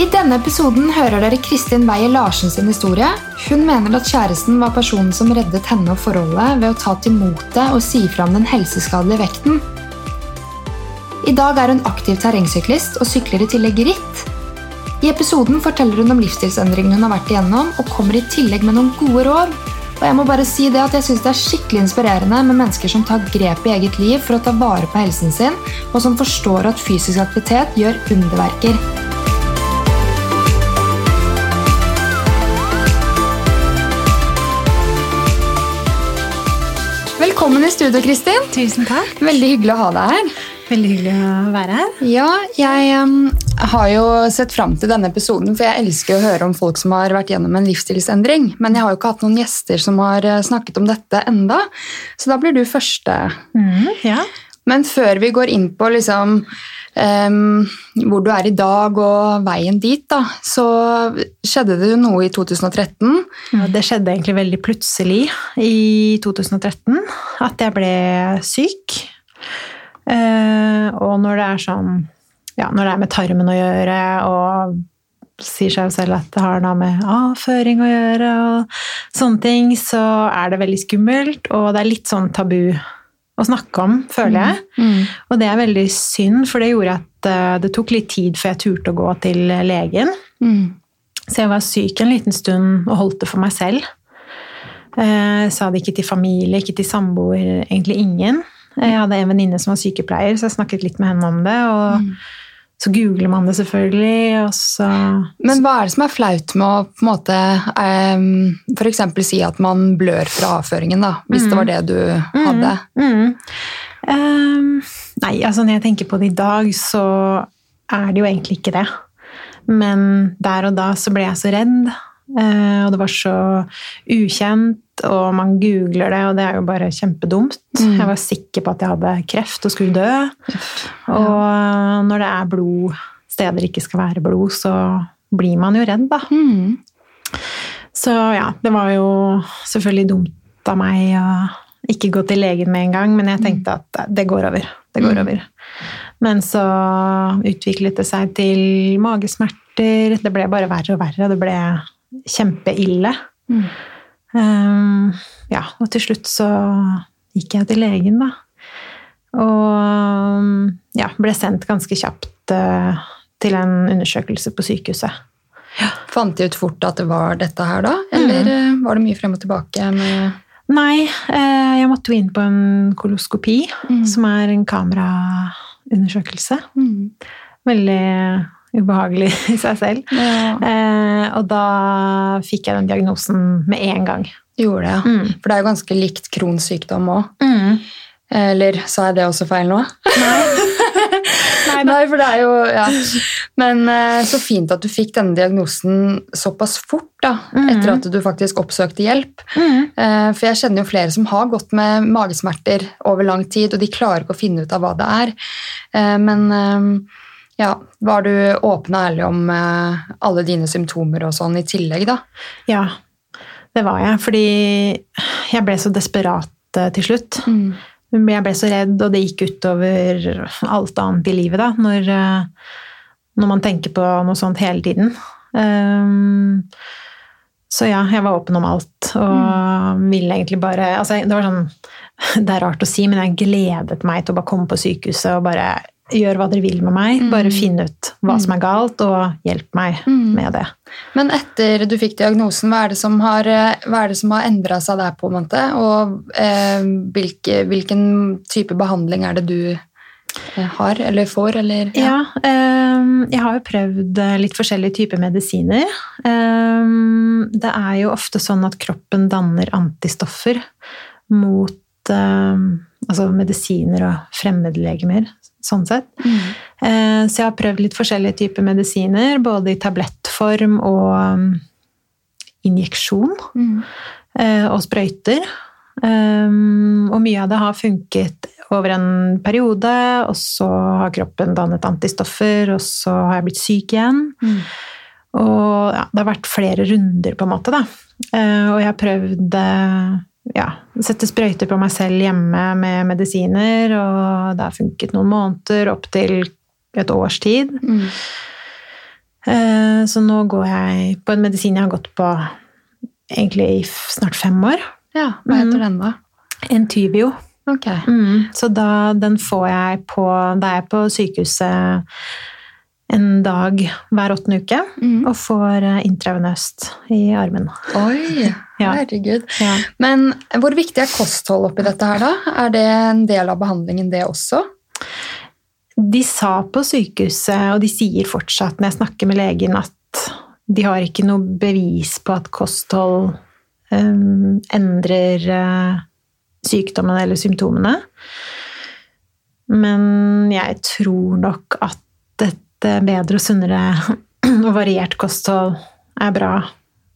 I denne episoden hører dere Kristin Weier Larsen sin historie. Hun mener at kjæresten var personen som reddet henne og forholdet ved å ta til motet og si fra om den helseskadelige vekten. I dag er hun aktiv terrengsyklist og sykler i tillegg ritt. I episoden forteller hun om livsstilsendringene hun har vært igjennom, og kommer i tillegg med noen gode råd. Og jeg må bare si det at jeg synes det er skikkelig inspirerende med mennesker som tar grep i eget liv for å ta vare på helsen sin, og som forstår at fysisk aktivitet gjør underverker. Velkommen i studio, Kristin. Tusen takk. Veldig hyggelig å ha deg her. Veldig hyggelig å være her. Ja, jeg um, har jo sett fram til denne episoden, for jeg elsker å høre om folk som har vært gjennom en livsstilsendring. Men jeg har jo ikke hatt noen gjester som har eh, snakket om dette enda, så da blir du første. Ja. Men før vi går inn på liksom, em, hvor du er i dag og veien dit, da, så skjedde det noe i 2013. Ja, det skjedde egentlig veldig plutselig i 2013 at jeg ble syk. Uh, og når det er sånn Ja, når det er med tarmen å gjøre, og sier seg selv at det har noe med avføring å gjøre, og sånne ting, så er det veldig skummelt, og det er litt sånn tabu å snakke om, føler jeg. Og det er veldig synd, for det gjorde at eh, det tok litt tid før jeg turte å gå til legen. Mm. Så jeg var syk en liten stund og holdt det for meg selv. Eh, sa det ikke til familie, ikke til samboer, egentlig ingen. Jeg hadde en venninne som var sykepleier, så jeg snakket litt med henne om det. Og så googler man det selvfølgelig, og så Men hva er det som er flaut med å på en måte um, for eksempel si at man blør fra avføringen, da, hvis det var det du hadde? Mm. Um, nei, altså når jeg tenker på det i dag, så er det jo egentlig ikke det. Men der og da så ble jeg så redd, eh, og det var så ukjent, og man googler det, og det er jo bare kjempedumt. Mm. Jeg var sikker på at jeg hadde kreft og skulle dø. Og når det er blod steder det ikke skal være blod, så blir man jo redd, da. Mm. Så ja, det var jo selvfølgelig dumt av meg å ikke gå til legen med en gang, men jeg tenkte at det går over. Det går Mm. over. Men så utviklet det seg til magesmerter. Det ble bare verre og verre. Det ble kjempeille. Mm. Um, ja, og til slutt så gikk jeg til legen, da. Og ja, ble sendt ganske kjapt uh, til en undersøkelse på sykehuset. Ja. Fant de ut fort at det var dette her da? Eller mm. var det mye frem og tilbake med Nei, eh, jeg måtte jo inn på en koloskopi, Mm. som er en kameraundersøkelse. Mm. Veldig ubehagelig i seg selv. Ja, Eh, og da fikk jeg den diagnosen med en gang. gjorde det, ja. Mm. For det er jo ganske likt Crohns sykdom òg. Mm. Eller sa jeg det også feil nå? Nei, Nei, for det er jo ja. Men eh, så fint at du fikk denne diagnosen såpass fort, da, mm. etter at du faktisk oppsøkte hjelp. Mm. Eh, For jeg kjenner jo flere som har gått med magesmerter over lang tid, og de klarer ikke å finne ut av hva det er. Eh, Men ja, var du åpen og ærlig om eh, alle dine symptomer og sånn i tillegg, da? Ja, det var jeg. Fordi jeg ble så desperat eh, til slutt. Jeg ble så redd, og det gikk utover alt annet i livet, da, når, eh, når man tenker på noe sånt hele tiden. Um, så ja, jeg var åpen om alt, og ville egentlig bare altså, Det var sånn Det er rart å si, men jeg gledet meg til å bare komme på sykehuset og bare gjøre hva dere vil med meg. Bare finne ut hva som er galt, og hjelp meg med det. Men etter du fikk diagnosen, hva er det som har, eh, hva det som har endra seg der, på en måte? Og eh, hvilke, hvilken type behandling er det du eh, har, eller får, eller Ja, ehm, jeg har jo prøvd eh, litt forskjellige typer medisiner. Ehm, det er jo ofte sånn at kroppen danner antistoffer mot ehm, altså medisiner og fremmedlegemer, sånn sett. Mm. Eh, Så jeg har prøvd litt forskjellige typer medisiner, både i tablettform og um, injeksjon Mm. eh, og sprøyter. Um, og mye av det har funket over en periode, og så har kroppen dannet antistoffer, og så har jeg blitt syk igjen. Mm. Og ja, det har vært flere runder, på en måte, da. Uh, og jeg har prøvd eh, ja, sette sprøyter på meg selv hjemme med medisiner, og det har funket noen måneder, opp til et års tid. Mm. Eh, Så nå går jeg på en medisin jeg har gått på egentlig i snart fem år. Ja, Hva heter Mm. den, da? Entyvio. Okay. Mm. Så da, den får jeg på Da er jeg på sykehuset en dag hver åttende uke Mm. og får eh, intravenøst i armen. Oi, Ja. herregud. Ja. Men hvor viktig er kosthold oppi dette her, da? Er det en del av behandlingen, det også? De sa på sykehuset, og de sier fortsatt når jeg snakker med legen, at de har ikke noe bevis på at kosthold um, endrer uh, sykdommen eller symptomene. Men jeg tror nok at eh, bedre og sunnere og variert kosthold er bra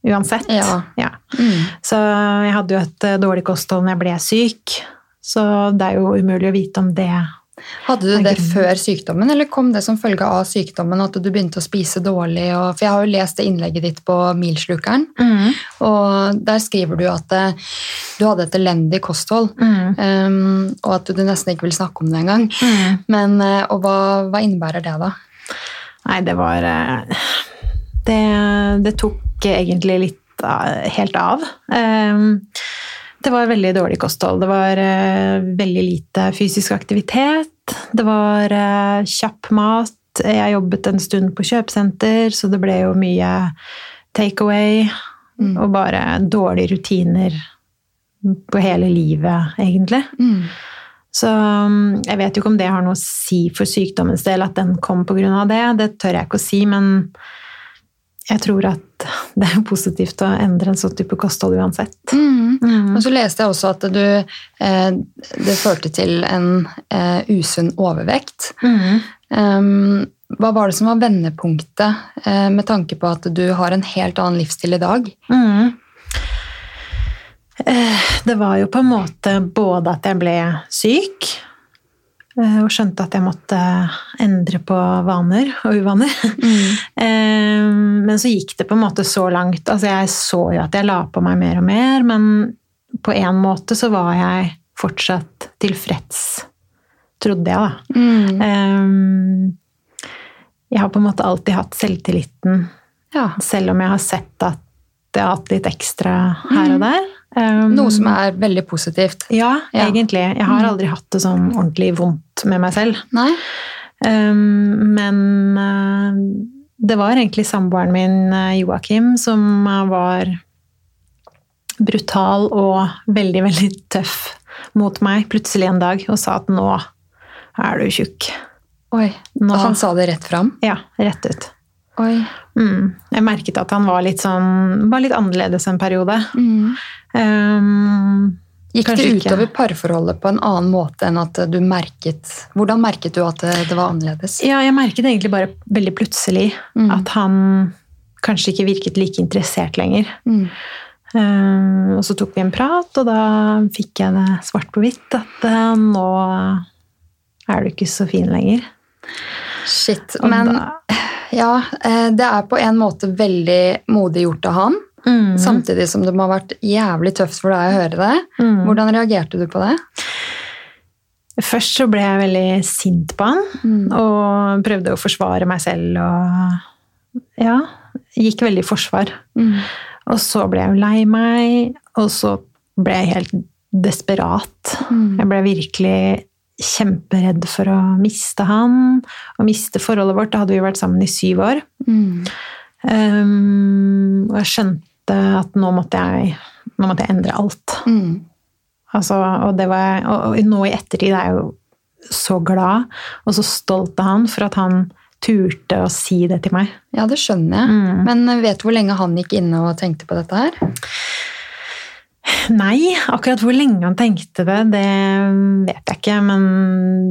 uansett. Ja. Ja. Mm. Så jeg hadde jo et eh, dårlig kosthold når jeg ble syk, så det er jo umulig å vite om det Hadde du Det før sykdommen, eller kom det som følge av sykdommen at du begynte å spise dårlig? Og, for jeg har jo lest det innlegget ditt på Milslukeren, og der skriver du at eh, du hadde et elendig kosthold. Mm. Um, og at du nesten ikke vil snakke om det engang. Mm. Men, eh, og hva, hva innebærer det, da? Nei, det var eh, Det, det tok egentlig litt helt av. Eh, Det var veldig dårlig kosthold. Det var eh, veldig lite fysisk aktivitet. Det var kjapp mat. Jeg jobbet en stund på kjøpesenter, så det ble jo mye takeaway. Mm. Og bare dårlige rutiner på hele livet, egentlig. Mm. Så um, jeg vet jo ikke om det har noe å si for sykdommens del, at den kom av det. Det tør jeg ikke å si, men jeg tror at det er positivt å endre en sånn type kosthold uansett. Mm. Mm. Og så leste jeg også at du, eh, det førte til en eh, usunn overvekt. Mm. Um, hva var det som var vendepunktet eh, med tanke på at du har en helt annen livsstil i dag? Mm. Eh, Det var jo på en måte både at jeg ble syk, eh, og skjønte at jeg måtte endre på vaner og uvaner. Mm. Men så gikk det på en måte så langt. Altså jeg så jo at jeg la på meg mer og mer, men på en måte så var jeg fortsatt tilfreds, trodde jeg, da. Mm. Eh, Jeg har på en måte alltid hatt selvtilliten, Ja. selv om jeg har sett at jeg har hatt litt ekstra her og der. Eh, Noe som er veldig positivt. Ja, Ja. egentlig. Jeg har aldri hatt det sånn ordentlig vondt med meg selv. Nei? Um, men uh, det var egentlig samboeren min, uh, Joakim, som uh, var brutal og veldig, veldig tøff mot meg plutselig en dag og sa at nå er du tjukk. Oi. Nå, Og han sa det rett fram? Ja, rett ut. Mm. Jeg merket at han var litt sånn var litt annerledes en periode. Mm. Um, Gikk det utover parforholdet på en annen måte enn at du merket Hvordan merket du at det, det var annerledes? ja, jeg merket egentlig bare veldig plutselig Mm. at han kanskje ikke virket like interessert lenger. Mm. Um, og så tok vi en prat, og da fikk jeg det svart på hvitt at uh, nå er du ikke så fin lenger. Shit. Og Men da, ja, eh, det er på en måte veldig modig gjort av han. mm, Samtidig som det må ha vært jævlig tøft for deg å høre det. mm. Hvordan reagerte du på det? Først så ble jeg veldig sint på han, Mm. og prøvde å forsvare meg selv og Ja, gikk veldig i forsvar. Mm. Og så ble jeg jo lei meg, og så ble jeg helt desperat. Mm. Jeg ble virkelig kjemperedd for å miste han, og miste forholdet vårt. Da hadde vi vært sammen i syv år. Mm. Um, og jeg skjønte at nå måtte jeg, nå måtte jeg endre alt. Mm. Altså, og, det var, og, og nå i ettertid er jeg jo så glad og så stolt av han for at han turte å si det til meg. Ja, det skjønner jeg. Mm. Men vet du hvor lenge han gikk inne og tenkte på dette her? Nei, akkurat hvor lenge han tenkte det, det vet jeg ikke. Men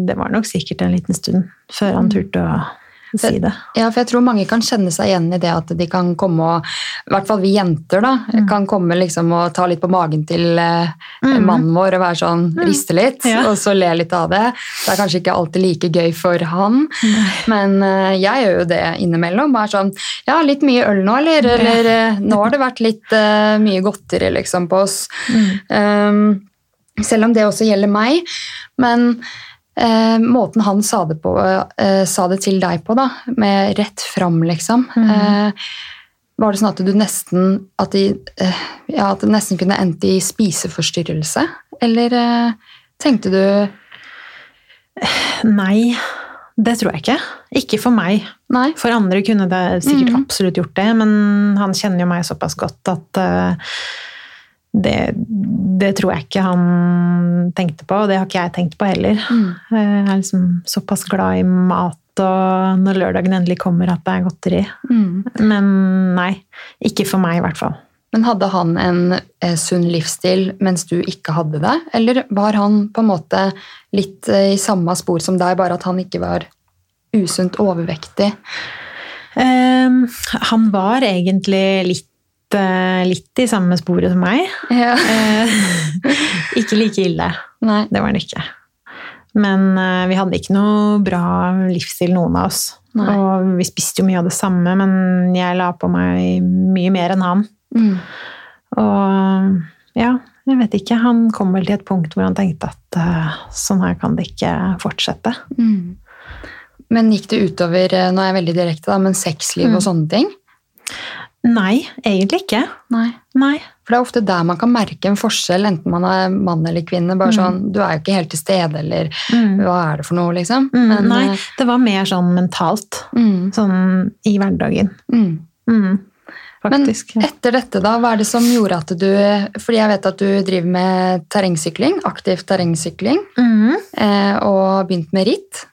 det var nok sikkert en liten stund før han turte å si det. Ja, for jeg tror mange kan kjenne seg igjen i det at de kan komme og I hvert fall vi jenter, da. Mm. Kan komme liksom og ta litt på magen til eh, Mhm. mannen vår og være sånn riste litt, Ja. og så le litt av det. Det er kanskje ikke alltid like gøy for han, men eh, jeg gjør jo det innimellom. Bare sånn Ja, litt mye øl nå, eller? Eller eh, nå har det vært litt mye godteri liksom på oss. Mm. Um, selv om det også gjelder meg. Men eh, måten han sa det, på, eh, sa det til deg på, da, med rett fram, liksom eh, Var det sånn at du nesten at, de, eh, ja, at det nesten kunne endt i spiseforstyrrelse? Eller eh, tenkte du Nei, det tror jeg ikke. Ikke for meg. Nei? For andre kunne det sikkert Mhm. absolutt gjort det, men han kjenner jo meg såpass godt at eh, det, det tror jeg ikke han tenkte på, og det har ikke jeg tenkt på heller. Mm. Jeg er liksom såpass glad i mat og når lørdagen endelig kommer at det er godteri. Mm. Men nei, ikke for meg i hvert fall. Men hadde han en eh, sunn livsstil mens du ikke hadde det? Eller var han på en måte litt eh, i samme spor som deg, bare at han ikke var usunt overvektig? Um, han var egentlig litt, eh, litt i samme sporet som meg. Ja. Eh, ikke like ille. Nei. Det var han ikke. Men eh, vi hadde ikke noe bra livsstil, noen av oss. Nei. Og vi spiste jo mye av det samme, men jeg la på meg mye mer enn han. Mm. Og ja, jeg vet ikke. Han kom vel til et punkt hvor han tenkte at eh, sånn her kan det ikke fortsette. Mm. Men gikk det utover eh, nå er jeg veldig direkte da, men sexliv Mm. og sånne ting? Nei, egentlig ikke. Nei. Nei. For det er ofte der man kan merke en forskjell, enten man er mann eller kvinne. bare Mm. sånn, Du er jo ikke helt til stede, eller Mm. hva er det for noe, liksom? Mm, Men, nei, eh, det var mer sånn mentalt. mm, Sånn i hverdagen. mm. Mm, Men etter dette, da, hva er det som gjorde at du Fordi jeg vet at du driver med terrengsykling, aktiv terrengsykling, Mm, eh, og begynt med ritt.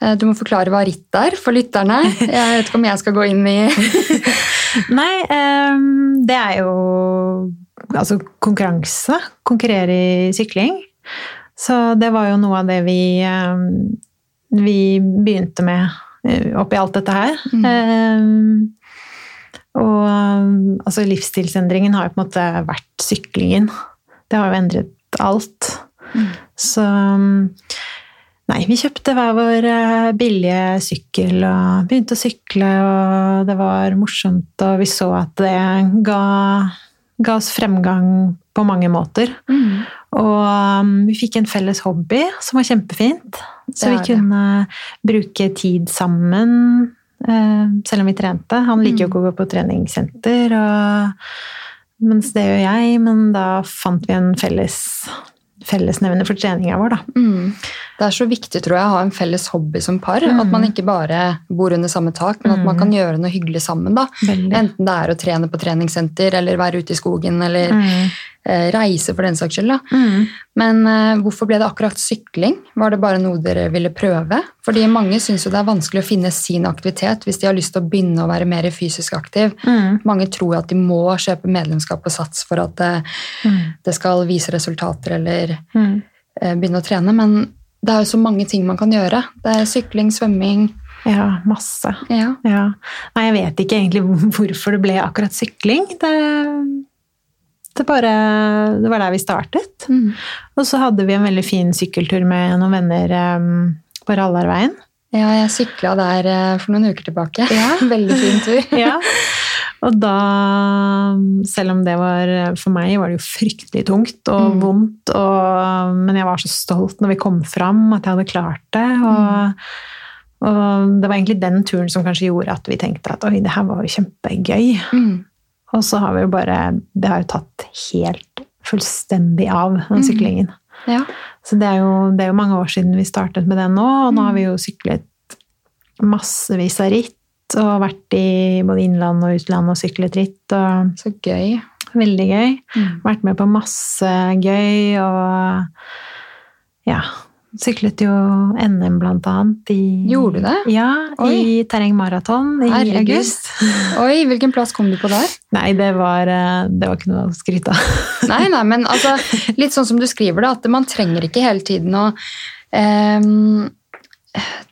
Eh, Du må forklare hva ritt er for lytterne. Jeg vet ikke om jeg skal gå inn i Nei, ehm, det er jo altså konkurranse. Konkurrere i sykling. Så det var jo noe av det vi, ehm, vi begynte med eh, oppi alt dette her. Mm. Ehm, og altså livsstilsendringen har jo på en måte vært syklingen. Det har jo endret alt. Mm. Så Nei, vi kjøpte hver vår eh, billige sykkel og begynte å sykle, og det var morsomt, og vi så at det ga, ga oss fremgang på mange måter. Mm. Og um, vi fikk en felles hobby som var kjempefint. Så vi kunne det. bruke tid sammen, Uh, selv om vi trente. Han liker jo Mm. ikke å gå på treningssenter, og, mens det gjør jeg, men da fant vi en felles fellesnevner for treninga vår, da. Mm. Det er så viktig tror jeg, å ha en felles hobby som par. Mm. At man ikke bare bor under samme tak, men at man Mm. kan gjøre noe hyggelig sammen. da. Veldig. Enten det er å trene på treningssenter, eller være ute i skogen, eller Mm. Eh, reise for den saks skyld. da. Mm. Men uh, hvorfor ble det akkurat sykling? Var det bare noe dere ville prøve? Fordi mange syns jo det er vanskelig å finne sin aktivitet hvis de har lyst til å begynne å være mer fysisk aktiv. Mm. Mange tror at de må kjøpe medlemskap på Sats for at eh, Mm. det skal vise resultater eller eh, begynne å trene, men det er jo så mange ting man kan gjøre. Det er sykling, svømming Ja, masse. ja. Ja. Nei, jeg vet ikke egentlig hvorfor det ble akkurat sykling. Det, det, bare, det var der vi startet. Mm. Og så hadde vi en veldig fin sykkeltur med noen venner um, på Rallarveien. ja, jeg sykla der eh, for noen uker tilbake. Ja. Veldig fin tur. Ja. Og da, selv om det var For meg var det jo fryktelig tungt og Mm. vondt, og, men jeg var så stolt når vi kom fram, at jeg hadde klart det. Og, og det var egentlig den turen som kanskje gjorde at vi tenkte at oi, det her var jo kjempegøy. Mm. Og så har vi jo bare Det har jo tatt helt fullstendig av, den Mm. syklingen. Ja. Så det er, jo, det er jo mange år siden vi startet med det nå, og nå har vi jo syklet massevis av ritt. Og vært i både innland og utland og syklet ritt. Og Så gøy. veldig gøy. Mm. Vært med på masse gøy og ja. Syklet jo NM blant annet i Gjorde du det? Ja, Oi. i terrengmaraton i Herregud. august. Oi, hvilken plass kom du på der? Nei, det var, eh, det var ikke noe å skryte av. Nei, nei, men altså, litt sånn som du skriver det, at man trenger ikke hele tiden å ehm,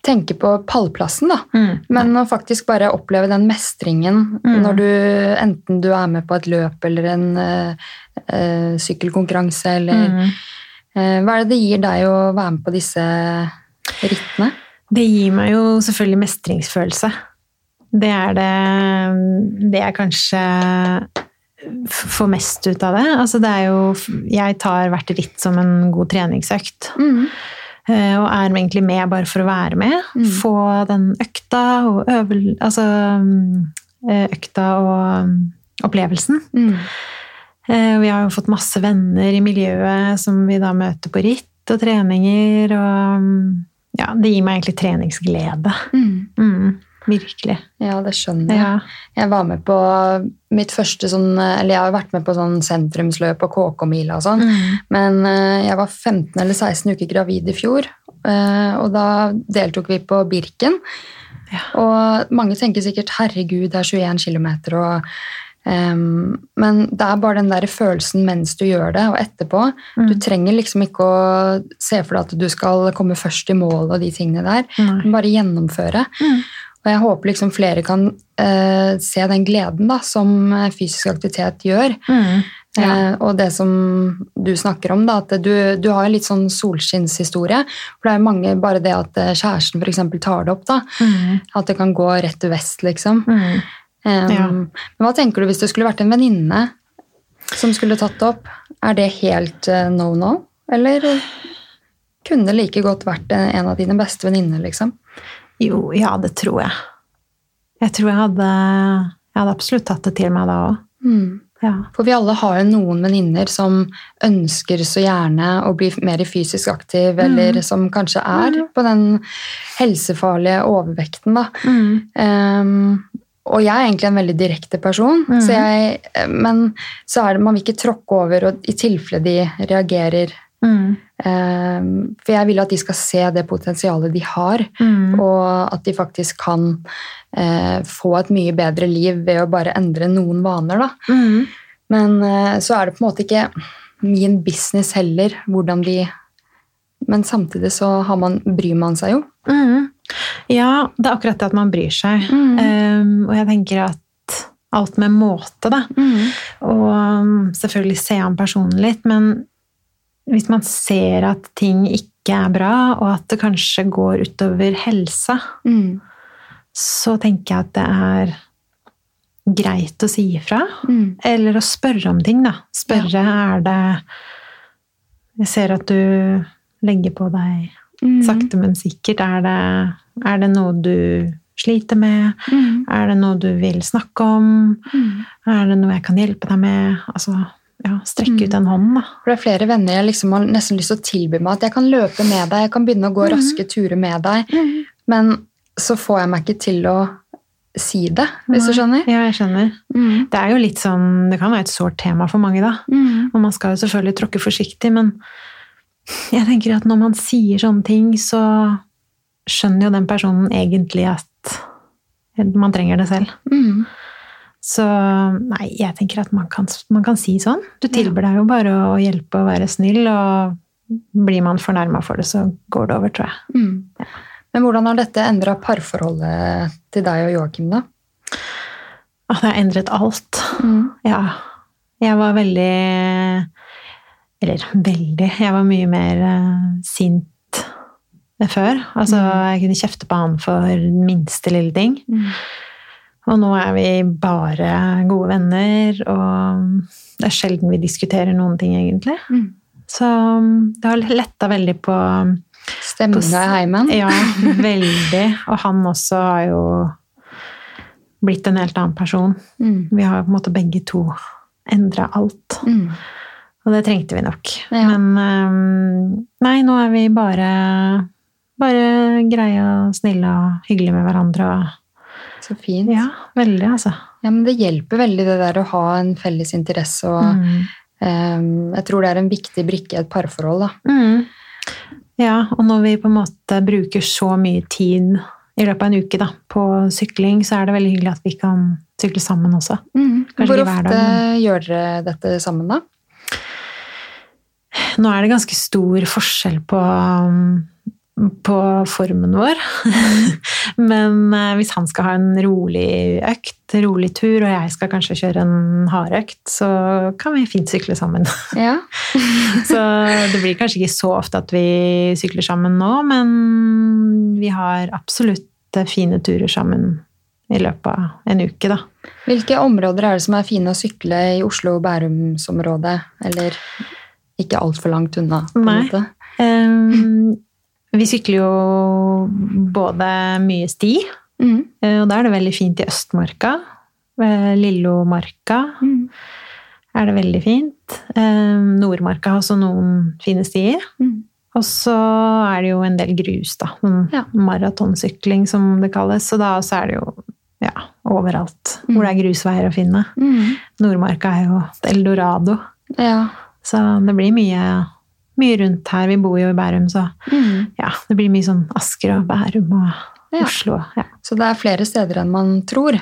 tenke på pallplassen, da. Mm. Men å faktisk bare oppleve den mestringen Mm. når du enten du er med på et løp eller en eh, eh, sykkelkonkurranse, eller Mm. Eh, Hva er det det gir deg å være med på disse rittene? Det gir meg jo selvfølgelig mestringsfølelse. Det er det Det jeg kanskje får mest ut av det. Altså det er jo Jeg tar hvert ritt som en god treningsøkt. Mm. Eh, og er egentlig med bare for å være med. Mm. Få den økta og øvel... Altså eh, økta og mm, opplevelsen. Mm. Eh, Vi har jo fått masse venner i miljøet som vi da møter på ritt og treninger. Og ja, det gir meg egentlig treningsglede. Mm. Mm, virkelig. Ja, det skjønner jeg. Ja. Jeg var med på mitt første sånn Eller jeg har vært med på sånn sentrumsløp og KK-mila og sånn. Mm. Men eh, jeg var 15 eller 16 uker gravid i fjor, eh, og da deltok vi på Birken. Ja. Og mange tenker sikkert 'herregud, det er 21 km', og ehm, Men det er bare den der følelsen mens du gjør det, og etterpå. Mm. Du trenger liksom ikke å se for deg at du skal komme først i mål og de tingene der. Mm. Men bare gjennomføre. Mm. Og jeg håper liksom flere kan uh, se den gleden da, som eh, fysisk aktivitet gjør. Mm. Ja. Uh, og det som du snakker om, da, at du, du har en litt sånn solskinnshistorie. For det er mange, bare det at kjæresten f.eks. tar det opp, da. Mm. At det kan gå rett til vest, liksom. Mm. Um, Ja. Men hva tenker du hvis det skulle vært en venninne som skulle tatt det opp? Er det helt eh, no no? Eller kunne det like godt vært en av dine beste venninner, liksom? Jo, ja, det tror jeg. Jeg tror jeg hadde, jeg hadde absolutt tatt det til meg da òg. Mm. Ja. For vi alle har jo noen venninner som ønsker så gjerne å bli mer fysisk aktiv, eller som kanskje er på den helsefarlige overvekten. da. Ehm, og jeg er egentlig en veldig direkte person, mm. så jeg, men så er det man vil ikke tråkke over og, i tilfelle de reagerer. Mm. Um, for jeg vil at de skal se det potensialet de har, Mm. og at de faktisk kan uh, få et mye bedre liv ved å bare endre noen vaner. da. Mm. Men uh, så er det på en måte ikke min business heller, hvordan de Men samtidig så har man, bryr man seg jo. Mm. Ja, det er akkurat det at man bryr seg. Mm. Um, og jeg tenker at alt med måte, da. Og um, selvfølgelig se an personen litt, men hvis man ser at ting ikke er bra, og at det kanskje går utover helsa, Mm. så tenker jeg at det er greit å si ifra. Mm. Eller å spørre om ting, da. Spørre er det Jeg ser at du legger på deg Mm. sakte, men sikkert. Er det, er det noe du sliter med? Mm. Er det noe du vil snakke om? Mm. Er det noe jeg kan hjelpe deg med? Altså, ja, strekke ut den hånd, da. For det er flere venner jeg liksom har nesten lyst til å tilby meg at jeg kan løpe med deg, jeg kan begynne å gå raske turer med deg, men så får jeg meg ikke til å si det, hvis du skjønner. Ja, jeg skjønner. Mm. Det er jo litt sånn Det kan være et sårt tema for mange, da. Mm. Og man skal jo selvfølgelig tråkke forsiktig, men jeg tenker at når man sier sånne ting, så skjønner jo den personen egentlig at man trenger det selv. Mm. Så nei, jeg tenker at man kan, man kan si sånn. Du tilbyr deg jo bare å hjelpe og være snill, og blir man fornærma for det, så går det over, tror jeg. Mm. Men hvordan har dette endra parforholdet til deg og Joakim, da? At det har endret alt. Mm. Ja. Jeg var veldig Eller veldig Jeg var mye mer eh, sint før. Altså, jeg kunne kjefte på han for den minste lille ting. Mm. Og nå er vi bare gode venner, og det er sjelden vi diskuterer noen ting, egentlig. Mm. Så um, det har letta veldig på Stemninga i heimen? Ja, veldig. Og han også har jo blitt en helt annen person. Mm. Vi har på en måte begge to endra alt. Mm. Og det trengte vi nok. Ja. Men um, nei, nå er vi bare, bare greie og snille og hyggelige med hverandre. Og Så fint. ja, veldig, altså. Ja, men Det hjelper veldig det der å ha en felles interesse. og Mm. um, Jeg tror det er en viktig brikke i et parforhold. da. Mm. Ja, og når vi på en måte bruker så mye tid i løpet av en uke da, på sykling, så er det veldig hyggelig at vi kan sykle sammen også. Mm. Hvor ofte dag, gjør dere dette sammen, da? Nå er det ganske stor forskjell på, um, på formen vår. Men eh, hvis han skal ha en rolig økt, rolig tur, og jeg skal kanskje kjøre en hard økt, så kan vi fint sykle sammen. Ja. Så det blir kanskje ikke så ofte at vi sykler sammen nå, men vi har absolutt fine turer sammen i løpet av en uke, da. Hvilke områder er det som er fine å sykle i Oslo- og Bærumsområdet? Eller ikke altfor langt unna? på Nei. Um, Vi sykler jo både mye sti, Mm. eh, og da er det veldig fint i Østmarka. Lillomarka Mm. er det veldig fint. Um, Nordmarka har også noen fine stier. Mm. Og så er det jo en del grus, da. Sånn Ja. maratonsykling, som det kalles. Så da også er det jo ja, overalt hvor det er grusveier å finne. Mm. Nordmarka er jo et eldorado. Ja. Så det blir mye, mye rundt her. Vi bor jo i Bærum, så Mm. ja, det blir mye sånn Asker og Bærum og Ja. Oslo. Ja. Så det er flere steder enn man tror.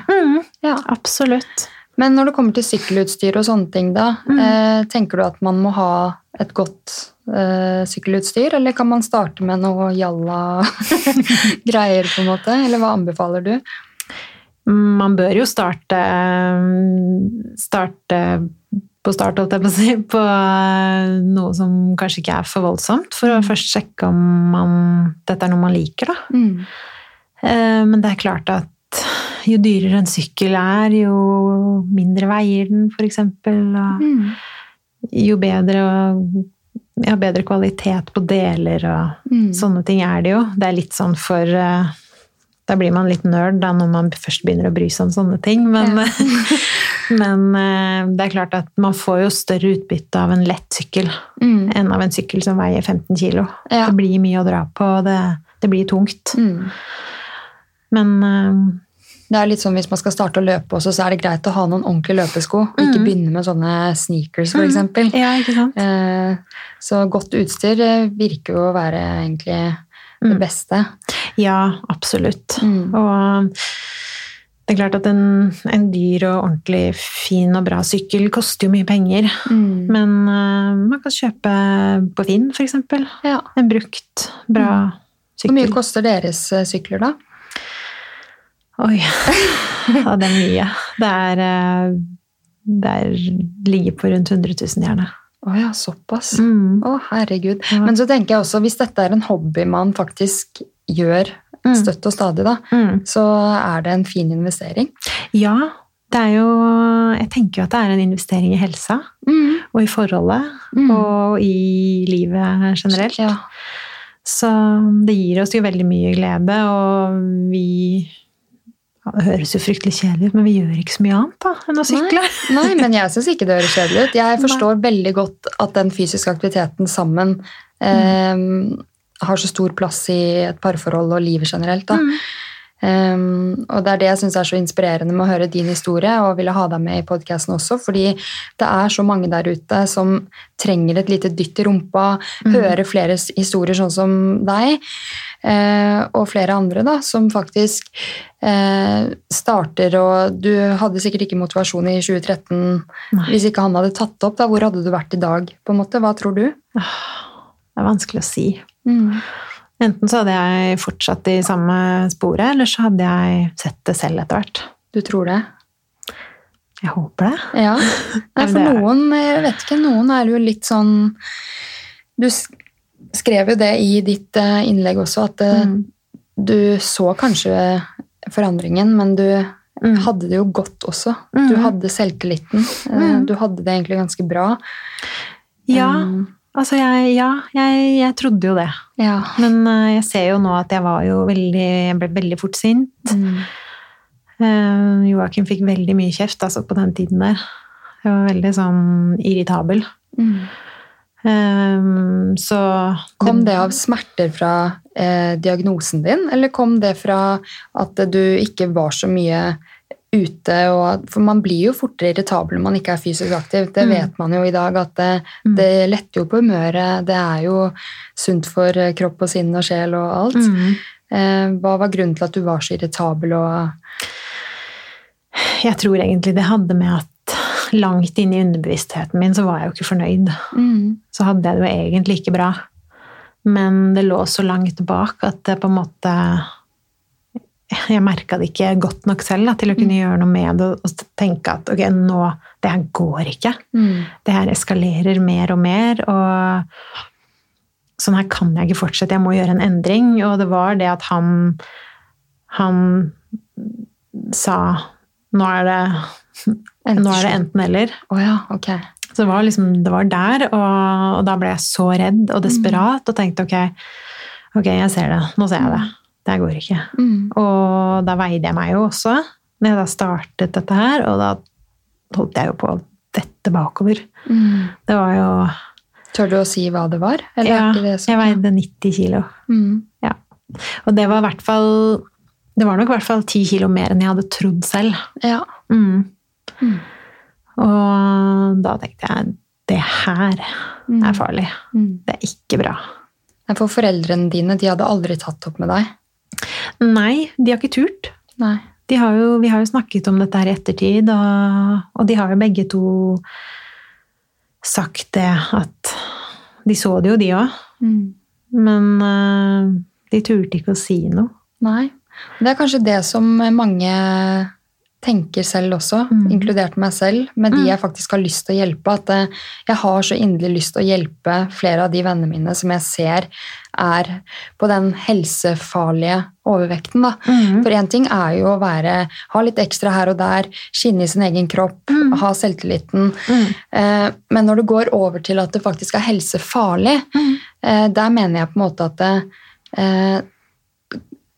Ja. absolutt. Men når det kommer til sykkelutstyr og sånne ting, da, Mm. eh, tenker du at man må ha et godt eh, sykkelutstyr, eller kan man starte med noe jalla greier, på en måte? Eller hva anbefaler du? Man bør jo starte, starte på start, holdt jeg på å si, på eh, noe som kanskje ikke er for voldsomt, for å først sjekke om man, dette er noe man liker, da. Mm. Eh, Men det er klart at jo dyrere en sykkel er, jo mindre veier den, eksempel. Og Mm. jo bedre, ja, bedre kvalitet på deler og Mm. sånne ting er det jo. Det er litt sånn for eh, Da blir man litt nerd da når man først begynner å bry seg om sånne ting. Men, men eh, det er klart at man får jo større utbytte av en lett sykkel Mm. enn av en sykkel som veier 15 kilo. Ja. Det blir mye å dra på, og det, det blir tungt. Mm. Men eh, Det er litt sånn Hvis man skal starte å løpe også, så er det greit å ha noen ordentlige løpesko. Og ikke Mm. begynne med sånne sneakers, for eksempel. Ja, ikke sant? Eh, Så godt utstyr virker jo å være egentlig det Mm. beste. Ja, absolutt. Mm. Og det er klart at en, en dyr og ordentlig fin og bra sykkel koster jo mye penger. Mm. Men uh, man kan kjøpe på Finn, eksempel. Ja. En brukt, bra sykkel. Hvor mye koster deres eh, sykler, da? Oi, ja, det er mye. Det er, uh, det er ligger på rundt 100 000 gjerne. Å ja, såpass. Mm. oh, herregud. Ja. Men så tenker jeg også, hvis dette er en hobby man faktisk gjør Mm. Støtt og stadig, da, Mm. så er det en fin investering. Ja, det er jo Jeg tenker jo at det er en investering i helsa og i forholdet Mm. og i livet generelt. Ja. Så det gir oss jo veldig mye glede, og vi Det høres jo fryktelig kjedelig ut, men vi gjør ikke så mye annet da, enn å sykle. Nei, men jeg syns ikke det høres kjedelig ut. Jeg forstår veldig godt at den fysiske aktiviteten sammen eh, har så stor plass i et parforhold og livet generelt. Da. Mm. Um, og det er det jeg syns er så inspirerende med å høre din historie, og ville ha deg med i podkasten også, fordi det er så mange der ute som trenger et lite dytt i rumpa, høre flere historier sånn som deg, uh, og flere andre da, som faktisk uh, starter og Du hadde sikkert ikke motivasjon i 2013 Nei. hvis ikke han hadde tatt opp. da, Hvor hadde du vært i dag? på en måte? Hva tror du? Det er vanskelig å si. Enten så hadde jeg fortsatt i samme sporet, eller så hadde jeg sett det selv etter hvert. Du tror det? Jeg håper det. Ja. Nei, for noen, jeg vet ikke, noen er jo litt sånn Du skrev jo det i ditt eh, innlegg også, at eh, Mm. du så kanskje forandringen, men du Mm. hadde det jo godt også. Mm. Du hadde selvtilliten. Eh, Mm. Du hadde det egentlig ganske bra. Ja, Um, altså jeg, ja, jeg, jeg trodde jo det. ja. Men uh, jeg ser jo nå at jeg var jo veldig Jeg ble veldig fort sint. Mm. Uh, Joakim fikk veldig mye kjeft altså på den tiden der. Jeg var veldig sånn irritabel. Mm. Eh, så Kom det av smerter fra eh, diagnosen din, eller kom det fra at du ikke var så mye ute? Og, for man blir jo fortere irritabel når man ikke er fysisk aktiv. Det Mm. vet man jo i dag, at det, Mm. det letter jo på humøret. Det er jo sunt for eh, kropp og sinn og sjel og alt. Mm. Eh, hva var grunnen til at du var så irritabel? Og, Jeg tror egentlig det hadde med at langt inn i underbevisstheten min så var jeg jo ikke fornøyd. mm, Så hadde jeg det jo egentlig ikke bra. Men det lå så langt bak at det på en måte Jeg merka det ikke godt nok selv da, til å kunne gjøre noe med det og tenke at ok, nå Det her går ikke. mm, Det her eskalerer mer og mer, og sånn her kan jeg ikke fortsette. Jeg må gjøre en endring. Og det var det at han Han sa nå er det, nå er det enten-eller. Oh, ja, okay. Så det var, liksom, det var der, og, og da ble jeg så redd og desperat og tenkte ok, Ok, jeg ser det. Nå ser jeg det. Det går ikke. Mm. Og da veide jeg meg jo også, når jeg da startet dette her, og da holdt jeg jo på å dette bakover. Mm. Det var jo Tør du å si hva det var? Eller Ja, det jeg veide 90 kilo. Mm. Ja. Og det var i hvert fall Det var nok i hvert fall 10 kilo mer enn jeg hadde trodd selv. Ja. Mm. Mm. Og da tenkte jeg det her Mm. er farlig. Det er ikke bra. For foreldrene dine de hadde aldri tatt opp med deg? Nei, de har ikke turt. Nei. De har jo, vi har jo snakket om dette her i ettertid, og, og de har jo begge to sagt det at De så det jo, de òg. Mm. Men uh, de turte ikke å si noe. Nei. Det er kanskje det som mange tenker selv også, Mm. inkludert meg selv, med de jeg faktisk har lyst til å hjelpe. At eh, jeg har så inderlig lyst til å hjelpe flere av de vennene mine som jeg ser er på den helsefarlige overvekten. Da. Mm. For én ting er jo å være, ha litt ekstra her og der, skinne i sin egen kropp, Mm. ha selvtilliten. Mm. Eh, Men når det går over til at det faktisk er helsefarlig, Mm. eh, der mener jeg på en måte at det, eh,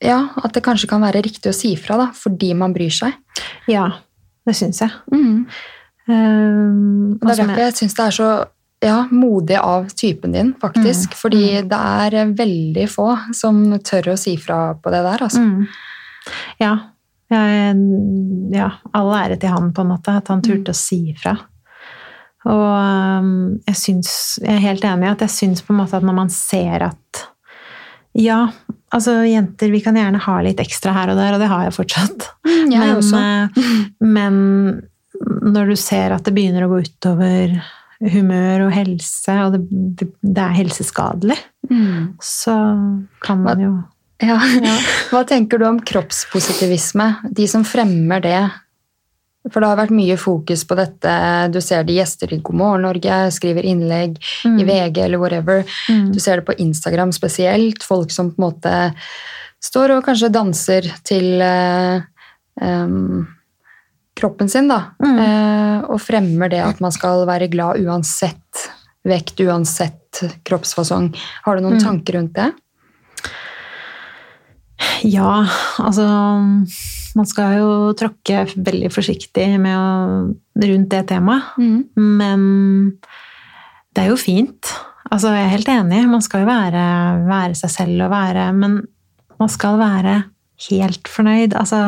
ja, at det kanskje kan være riktig å si fra, da, fordi man bryr seg. Ja, det syns jeg. Um, det er derfor jeg syns det er så ja, modig av typen din, faktisk. Mm. Fordi det er eh, veldig få som tør å si fra på det der. Altså. Mm. Ja. Ja. All ære til han, på en måte, at han turte å si fra. Og um, jeg syns Jeg er helt enig i at jeg syns på en måte at når man ser at Ja, altså jenter, vi kan gjerne ha litt ekstra her og der, og det har jeg fortsatt. Mm, jeg men, også. eh, men når du ser at det begynner å gå utover humør og helse, og det, det, er helseskadelig, Mm. så kan man jo Ja. Hva tenker du om kroppspositivisme? De som fremmer det. For det har vært mye fokus på dette. Du ser det gjester i God morgen Norge, skriver innlegg i VG eller whatever. Mm. Du ser det på Instagram spesielt. Folk som på en måte står og kanskje danser til em, kroppen sin, da. Mm. Eh, og fremmer det at man skal være glad uansett vekt, uansett kroppsfasong. Har du noen Mm. tanker rundt det? Ja, altså Man skal jo tråkke veldig forsiktig med å, rundt det temaet. Men det er jo fint. Altså, jeg er helt enig. Man skal jo være, være seg selv og være Men man skal være helt fornøyd. Altså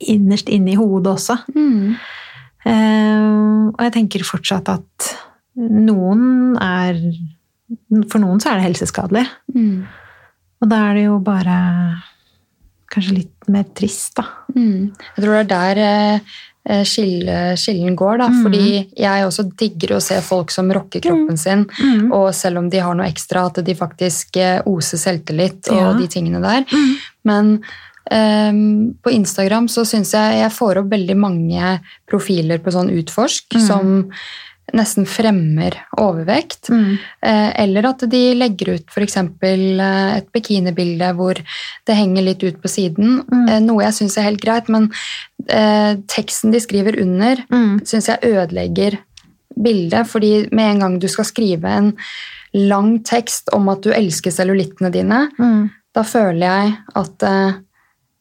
innerst inne i hodet også. Mm. Uh, og jeg tenker fortsatt at noen er For noen så er det helseskadelig. Mm. Og da er det jo bare kanskje litt mer trist, da. Mm. Jeg tror det er der eh, skillen går, da. Mm. Fordi jeg også digger å se folk som rocker kroppen sin, Mm. og selv om de har noe ekstra, at de faktisk eh, oser selvtillit og Ja. de tingene der. Mm. Men på Instagram så syns jeg jeg får opp veldig mange profiler på sånn utforsk Mm. som nesten fremmer overvekt. Mm. Eh, Eller at de legger ut f.eks. et bikinibilde hvor det henger litt ut på siden. Mm. Eh, Noe jeg syns er helt greit, men eh, teksten de skriver under, Mm. syns jeg ødelegger bildet. Fordi med en gang du skal skrive en lang tekst om at du elsker cellulittene dine, Mm. da føler jeg at eh, eh,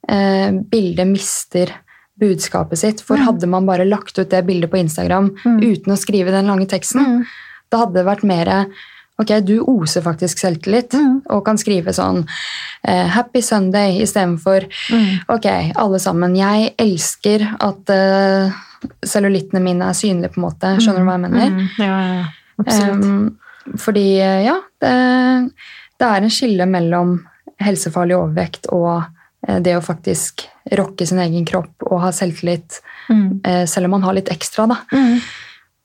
bildet mister budskapet sitt. For Mm. hadde man bare lagt ut det bildet på Instagram Mm. uten å skrive den lange teksten, Mm. da hadde det vært mer Ok, du oser faktisk selvtillit Mm. og kan skrive sånn eh, 'Happy Sunday' istedenfor Mm. Ok, alle sammen. Jeg elsker at eh, cellulittene mine er synlige, på en måte. Skjønner du hva jeg mener? Mm. Ja, ja. Absolutt. Um, fordi, eh, ja, det, det er en skille mellom helsefarlig overvekt og eh, det å faktisk rocke sin egen kropp og ha selvtillit, Mm. eh, selv om man har litt ekstra, da. Mm.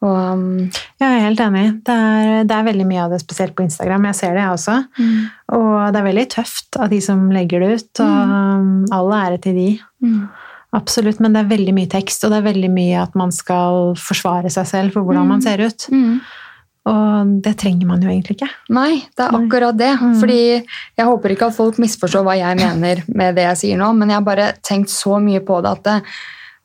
Og, um, Ja, jeg er helt enig. Det er, det er veldig mye av det, spesielt på Instagram. Jeg ser det, jeg også. Og det er veldig tøft av de som legger det ut, og um, all ære til de. mm. Absolutt, men det er veldig mye tekst, og det er veldig mye at man skal forsvare seg selv for hvordan man ser ut. Mm. Og det trenger man jo egentlig ikke. Nei, det er akkurat det. Mm. Fordi jeg håper ikke at folk misforstår hva jeg mener med det jeg sier nå, men jeg har bare tenkt så mye på det at det,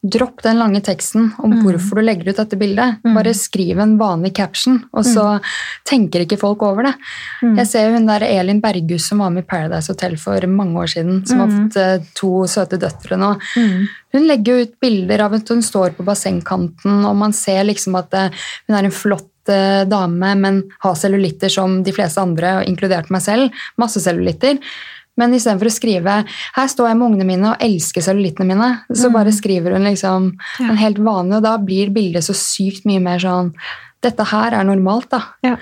dropp den lange teksten om Mm. hvorfor du legger ut dette bildet. Mm. Bare skriv en vanlig caption, og så tenker ikke folk over det. Mm. Jeg ser hun der Elin Berghus som var med i Paradise Hotel for mange år siden, som har Mm. fått eh, to søte døtre nå. Mm. Hun legger ut bilder av at hun står på bassengkanten, og man ser liksom at eh, hun er en flott eh, dame, men har cellulitter som de fleste andre, inkludert meg selv. Masse cellulitter. Men istedenfor å skrive 'her står jeg med ungene mine og elsker cellulittene mine', så Mm. bare skriver hun liksom Ja. en helt vanlig, og da blir bildet så sykt mye mer sånn 'dette her er normalt', da. Ja.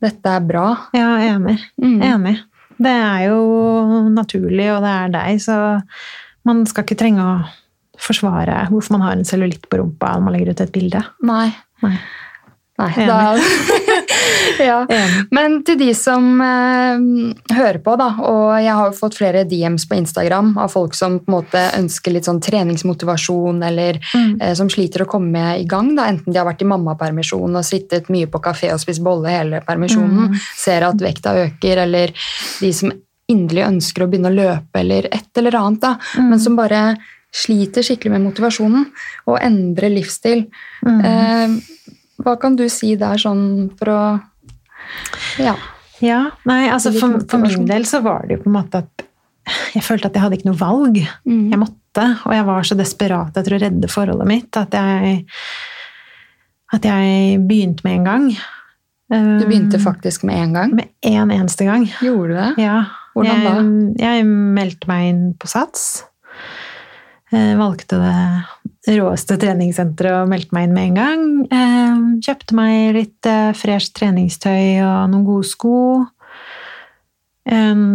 Dette er bra. Ja, enig. Mm. Enig. Det er jo naturlig, og det er deg, så man skal ikke trenge å forsvare hvorfor man har en cellulitt på rumpa når man legger ut et bilde. Nei. Nei. Nei. Da, ja. Men til de som eh, hører på, da, og jeg har jo fått flere DMs på Instagram av folk som på en måte ønsker litt sånn treningsmotivasjon, eller Mm. eh, som sliter å komme i gang, da, enten de har vært i mammapermisjon og sittet mye på kafé og spist bolle hele permisjonen, Mm. ser at vekta øker, eller de som inderlig ønsker å begynne å løpe, eller et eller annet, da, Mm. men som bare sliter skikkelig med motivasjonen og endrer livsstil. Mm. Eh, hva kan du si der sånn for å Ja. Ja, nei, altså for, for min del så var det jo på en måte at jeg følte at jeg hadde ikke noe valg. Mm. Jeg måtte, og jeg var så desperat etter å redde forholdet mitt at jeg, at jeg begynte med en gang. Du begynte faktisk med en gang. Med en eneste gang. Gjorde du det? Ja. Hvordan da? Jeg, jeg meldte meg inn på Sats. Eh, Valgte det råeste treningssenteret og meldte meg inn med en gang. Eh, Kjøpte meg litt eh, fresh treningstøy og noen gode sko. En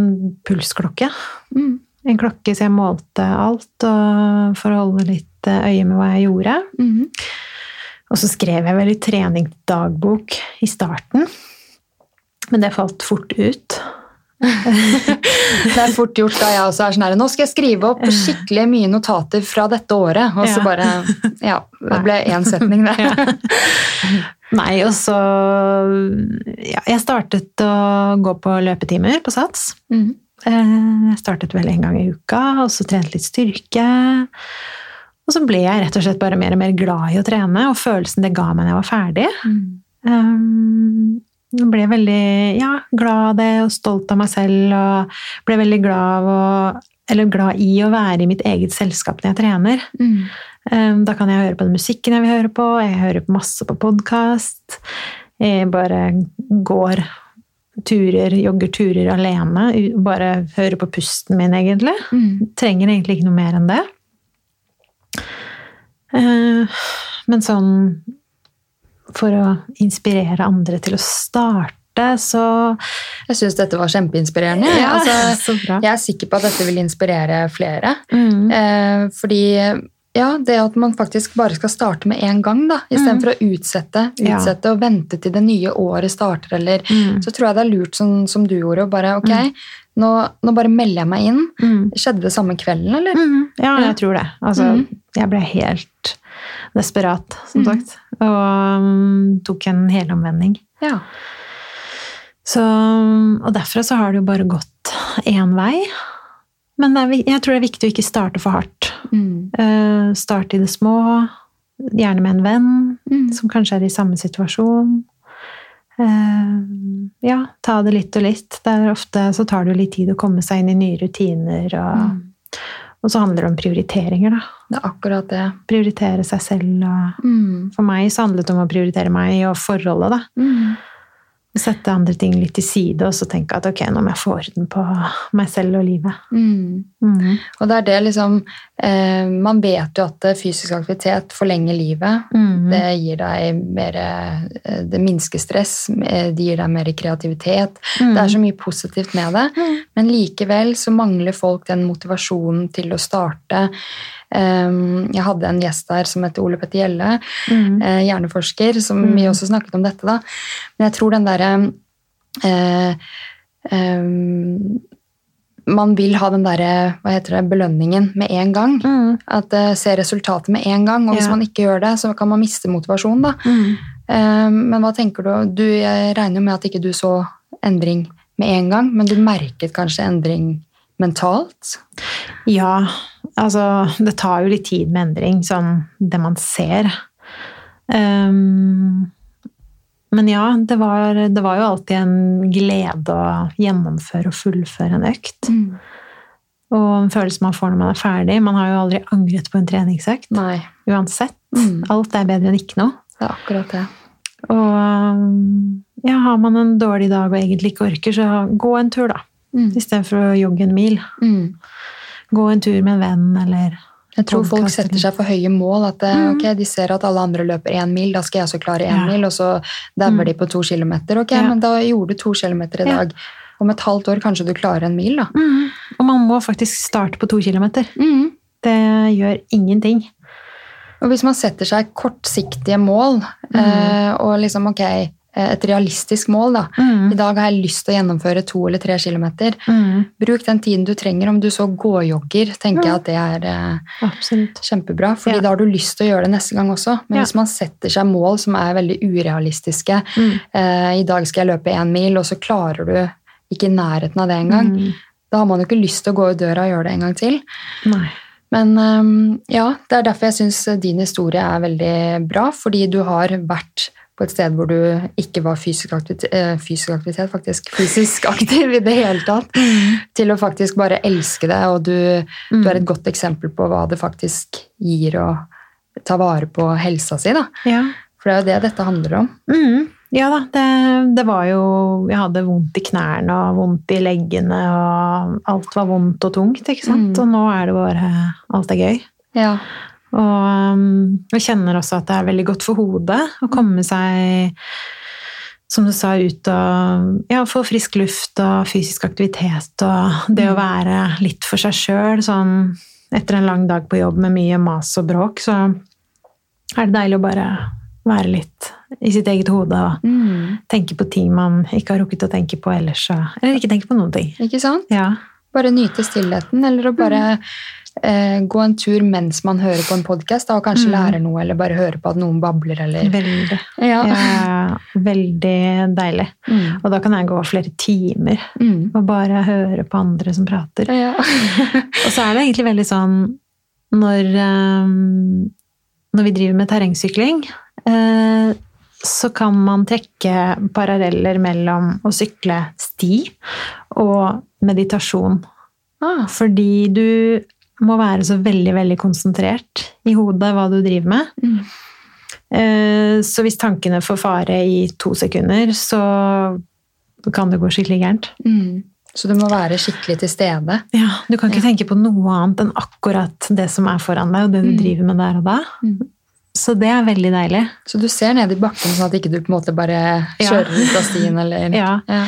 pulsklokke. Mm. En klokke så jeg målte alt og for å holde litt øye med hva jeg gjorde. Mhm. Og så skrev jeg vel i treningsdagbok i starten. Men det falt fort ut. Det er fort gjort da jeg også er sånn her Nå skal jeg skrive opp skikkelig mye notater fra dette året. Og så Ja. bare Ja, det ble én setning, det. Ja. Nei, og så ja, Jeg startet å gå på løpetimer på Sats. Eh, Jeg startet vel en gang i uka, og så trente litt styrke. Og så ble jeg rett og slett bare mer og mer glad i å trene, og følelsen det ga meg når jeg var ferdig. Mm. Um, jeg ble veldig ja, glad av det og stolt av meg selv, og ble veldig glad, av å, eller glad i å være i mitt eget selskap når jeg trener. Mm. Um, da kan jeg høre på den musikken jeg vil høre på, jeg hører masse på podkast. Jeg bare går turer, jogger turer alene, bare hører på pusten min, egentlig. Mm. Trenger egentlig ikke noe mer enn det. Eh, Men sånn For å inspirere andre til å starte, så Jeg syns dette var kjempeinspirerende. Ja, altså, jeg er sikker på at dette vil inspirere flere. Mm. Eh, fordi ja, det at man faktisk bare skal starte med en gang, da, istedenfor å utsette, utsette Ja. og vente til det nye året starter, eller Mm. Så tror jeg det er lurt sånn som du gjorde, å bare ok, nå, nå bare melder jeg meg inn. Mm. Skjedde det samme kvelden, eller? Mm. Ja, jeg tror det. Altså, Mm. jeg ble helt desperat, som Mm. sagt. Og um, tok en helomvending. Ja. Så, og derfra så har det jo bare gått én vei. Men er, jeg tror det er viktig å ikke starte for hardt. Eh, starte i det små, gjerne med en venn Mm. som kanskje er i samme situasjon. Eh, ja, ta det litt og litt. Det er ofte så tar det jo litt tid å komme seg inn i nye rutiner. Og, Mm. og så handler det om prioriteringer, da. Det er akkurat det. Prioritere seg selv. Og Mm. for meg så handlet det om å prioritere meg og forholdet, da. Mm. Sette andre ting litt til side, og så tenke at ok, nå må jeg få orden på meg selv og livet. Mm. Mm. Og det er det liksom eh, Man vet jo at fysisk aktivitet forlenger livet. Mm. Det gir deg mer eh, Det minsker stress, eh, det gir deg mer kreativitet. Mhm. Det er så mye positivt med det. Mhm. Men likevel så mangler folk den motivasjonen til å starte. Um, jeg hadde en gjest der som heter Ole Petter Gjelle, Mhm. eh, hjerneforsker, som Mm. vi også snakket om dette. da. Men jeg tror den derre eh, eh, Man vil ha den derre hva heter det, belønningen med en gang. Mm. At eh, Se resultatet med en gang. Og hvis Ja. man ikke gjør det, så kan man miste motivasjonen. da. Mm. Eh, Men hva tenker du? du? Jeg regner med at ikke du så endring med en gang, men du merket kanskje endring mentalt? Ja, Altså, det tar jo litt tid med endring, sånn det man ser. Um, men ja, det var, det var, jo alltid en glede å gjennomføre og fullføre en økt. Mm. Og en følelse man får når man er ferdig. Man har jo aldri angret på en treningsøkt. Nei. Uansett. Mm. Alt er bedre enn ikke noe. Det er akkurat det. Og ja, har man en dårlig dag og egentlig ikke orker, så gå en tur, da. Mm. Istedenfor å jogge en mil. Mm gå en tur med en venn, eller jeg tror folk setter seg for høye mål. At eh, mm. okay, de ser at alle andre løper én mil, da skal jeg også klare én ja. mil. Og så dauer mm. de på to kilometer. Ok, ja. men da gjorde du to kilometer i dag. Ja. Om et halvt år kanskje du klarer en mil, da. Mm. Og man må faktisk starte på to kilometer. Mm. Det gjør ingenting. Og hvis man setter seg kortsiktige mål, mm. eh, og liksom ok et realistisk mål. Da. Mm. I dag har jeg lyst til å gjennomføre to eller tre kilometer. Mm. Bruk den tiden du trenger. Om du så gåjogger, tenker jeg at det er eh, kjempebra. fordi ja. da har du lyst til å gjøre det neste gang også. Men ja. hvis man setter seg mål som er veldig urealistiske mm. eh, I dag skal jeg løpe én mil, og så klarer du ikke i nærheten av det engang. Mm. Da har man jo ikke lyst til å gå ut døra og gjøre det en gang til. Nei. Men um, ja, det er derfor jeg syns din historie er veldig bra, fordi du har vært på et sted hvor du ikke var fysisk aktivitet, eh, fysisk aktivitet faktisk, fysisk aktiv i det hele tatt, mm. til å faktisk bare elske det, og du, mm. du, er et godt eksempel på hva det faktisk gir å ta vare på helsa si. Ja. For det er jo det dette handler om. Mm. Ja da, det, det, var jo Jeg hadde vondt i knærne og vondt i leggene, og alt var vondt og tungt, ikke sant? Mm. Og nå er det bare Alt er gøy. Ja. Og jeg kjenner også at det er veldig godt for hodet å komme seg som du sa, ut og ja, få frisk luft og fysisk aktivitet og det å mm. være litt for seg sjøl. Sånn etter en lang dag på jobb med mye mas og bråk, så er det deilig å bare være litt i sitt eget hode og mm. tenke på ting man ikke har rukket å tenke på ellers. Eller ikke tenke på noen ting. Ikke sant? Ja. Bare nyte stillheten, eller å bare mm gå en tur mens man hører på en podkast og kanskje mm. lærer noe, eller bare høre på at noen babler, eller Veldig. Ja. ja veldig deilig. Mm. Og da kan jeg gå flere timer mm. og bare høre på andre som prater. Ja. og så er det egentlig veldig sånn når, um, når vi driver med terrengsykling uh, så kan man trekke paralleller mellom å sykle sti og meditasjon. Ah. Fordi du må være så veldig, veldig konsentrert i hodet hva du driver med. Mm. Eh, så hvis tankene får fare i to sekunder, så kan det gå skikkelig gærent. Mm. Så du må være skikkelig til stede? Ja, Du kan ikke ja. tenke på noe annet enn akkurat det som er foran deg, og det du mm. driver med der og da. Mm. Så det er veldig deilig. Så du ser ned i bakken, sånn at ikke du på en måte bare kjører ja. ut av stien? Eller, ja. ja.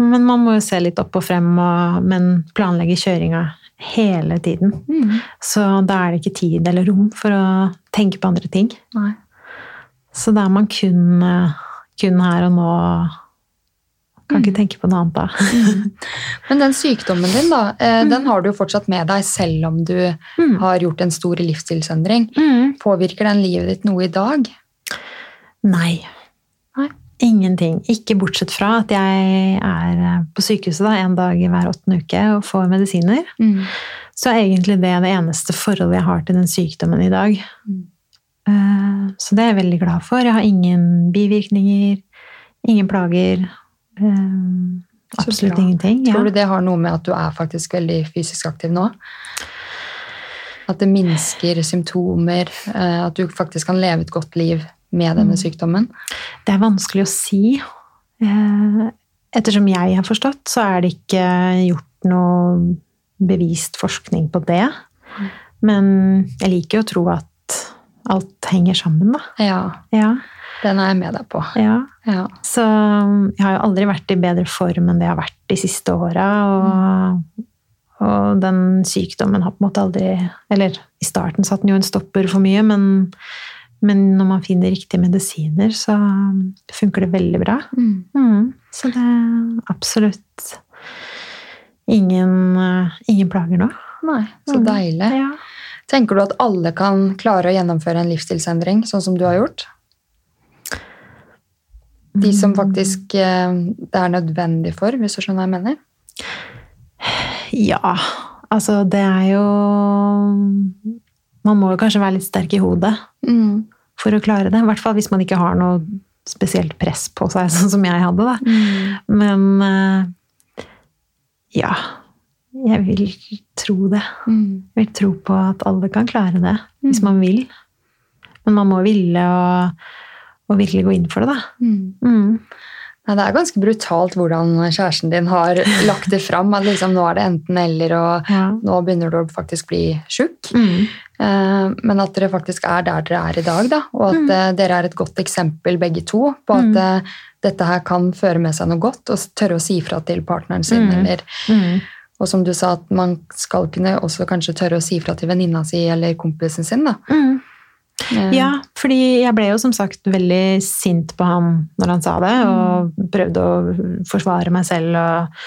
Men man må jo se litt opp og frem, og, men planlegge kjøringa hele tiden. Mm. Så da er det ikke tid eller rom for å tenke på andre ting. Nei. Så da er man kun, kun, her og nå. Kan mm. ikke tenke på noe annet da. Mm. Men den sykdommen din, da, eh, mm. den har du jo fortsatt med deg selv om du mm. har gjort en stor livsstilsendring. Påvirker den livet ditt noe i dag? Nei. Nei. Ingenting. Ikke bortsett fra at jeg er eh, på sykehuset da, en dag hver åttende uke og får medisiner. Mm. Så er egentlig det det eneste forholdet jeg har til den sykdommen i dag. Mm. Eh, så det er jeg veldig glad for. Jeg har ingen bivirkninger, ingen plager. Eh, absolutt ingenting. Ja. Tror du det har noe med at du er faktisk veldig fysisk aktiv nå? At det minsker symptomer, at du faktisk kan leve et godt liv med denne mm. sykdommen? Det er vanskelig å si. Eh, ettersom jeg har forstått, så er det ikke gjort noe bevist forskning på det. Mm. Men jeg liker jo å tro at alt henger sammen, da. Ja. ja. Den er jeg med deg på. Ja. ja. Så jeg har jo aldri vært i bedre form enn det jeg har vært de siste åra. Og, og, den sykdommen har på en måte aldri Eller i starten satt den jo en stopper for mye, men men når man finner riktige medisiner, så funker det veldig bra. Mm. Mm. Så det er absolutt ingen, ingen plager nå. Nei, så mm. deilig. Ja. Tenker du at alle kan klare å gjennomføre en livsstilsendring, sånn som du har gjort? De som mm. faktisk eh, det er nødvendig for, hvis du skjønner hva jeg mener? Ja. Altså, det er jo Man må jo kanskje være litt sterk i hodet Mm. for å klare det. I hvert fall hvis man ikke har noe spesielt press på seg, sånn som jeg hadde. da. Mm. Men eh, ja Jeg vil tro det. Mm. Jeg vil tro på at alle kan klare det, hvis Mm. man vil. Men man må ville og, og virkelig gå inn for det, da. Mm. Mm. Nei, det er ganske brutalt hvordan kjæresten din har lagt det fram. At liksom, nå er det enten-eller, og Ja. nå begynner du å faktisk bli tjukk. Mm. Eh, Men at dere faktisk er der dere er i dag, da. Og at Mm. eh, dere er et godt eksempel begge to på at Mm. eh, dette her kan føre med seg noe godt, og tørre å si fra til partneren sin. Mm. Eller, Mm. og som du sa, at man skal kunne også kanskje tørre å si fra til venninna si eller kompisen sin. da. Mm. Eh, Ja, fordi jeg ble jo som sagt veldig sint på ham når han sa det, og prøvde å forsvare meg selv. Og,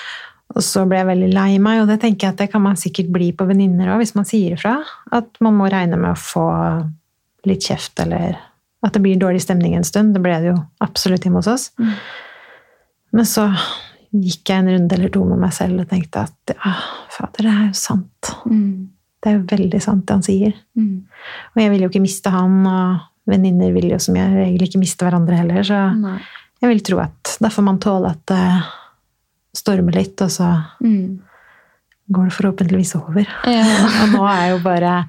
og så ble jeg veldig lei meg, og det tenker jeg at det kan man sikkert bli på venninner òg, hvis man sier ifra. At man må regne med å få litt kjeft, eller at det blir dårlig stemning en stund. Det ble det jo absolutt hjemme hos oss. Mm. Men så gikk jeg en runde eller to med meg selv og tenkte at ja, fader, det er jo sant. Mm. Det er jo veldig sant, det han sier. Mm. Og jeg vil jo ikke miste han, og venninner vil jo som jeg regel ikke miste hverandre heller, så Nei. jeg vil tro at da får man tåle at det stormer litt, og så Mm. går det forhåpentligvis over. Ja. Og nå er jeg jo bare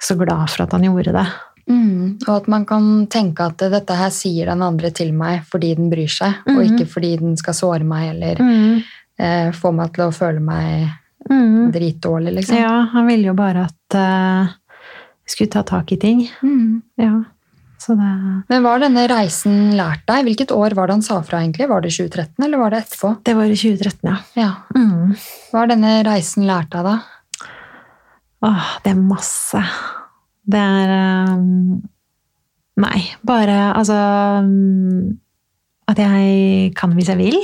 så glad for at han gjorde det. Mm, og at man kan tenke at dette her sier den andre til meg fordi den bryr seg, og Mhm. ikke fordi den skal såre meg eller Mm. eh, få meg til å føle meg Mm. dritdårlig, liksom. Ja, han ville jo bare at vi uh, skulle ta tak i ting. Mm. Ja. Så det, Men hva har denne reisen lært deg? Hvilket år var det han sa fra, egentlig? Var det 2013, eller var det etterpå? det var i 2013, ja. Ja. Mm. Hva har denne reisen lært deg, da? Åh, det er masse. Det er um, Nei, bare altså um, At jeg kan hvis jeg vil.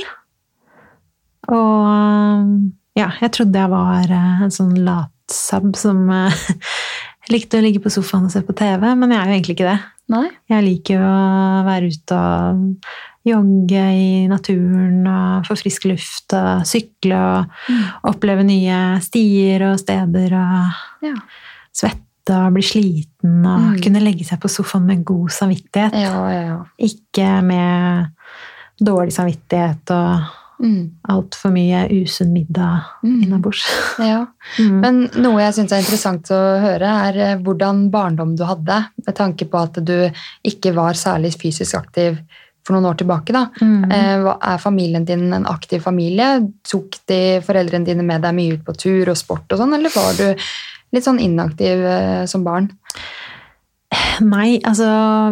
Og um, ja, jeg trodde jeg var uh, en sånn latsabb som uh, likte å ligge på sofaen og se på TV, men jeg er jo egentlig ikke det. Nei? Jeg liker jo å være ute og jogge i naturen og få frisk luft og sykle og oppleve nye stier og steder og Ja. svette og bli sliten og Mm. kunne legge seg på sofaen med god samvittighet. Ja, ja, ja. Ikke med dårlig samvittighet og Mm. altfor mye usunn middag Mm. innabords. ja. Mm. Men noe jeg syns er interessant å høre, er eh, hvordan barndom du hadde, med tanke på at du ikke var særlig fysisk aktiv for noen år tilbake. da. Mm. Eh, Er familien din en aktiv familie? Tok de foreldrene dine med deg mye ut på tur og sport og sånn, eller var du litt sånn inaktiv eh, som barn? Nei, altså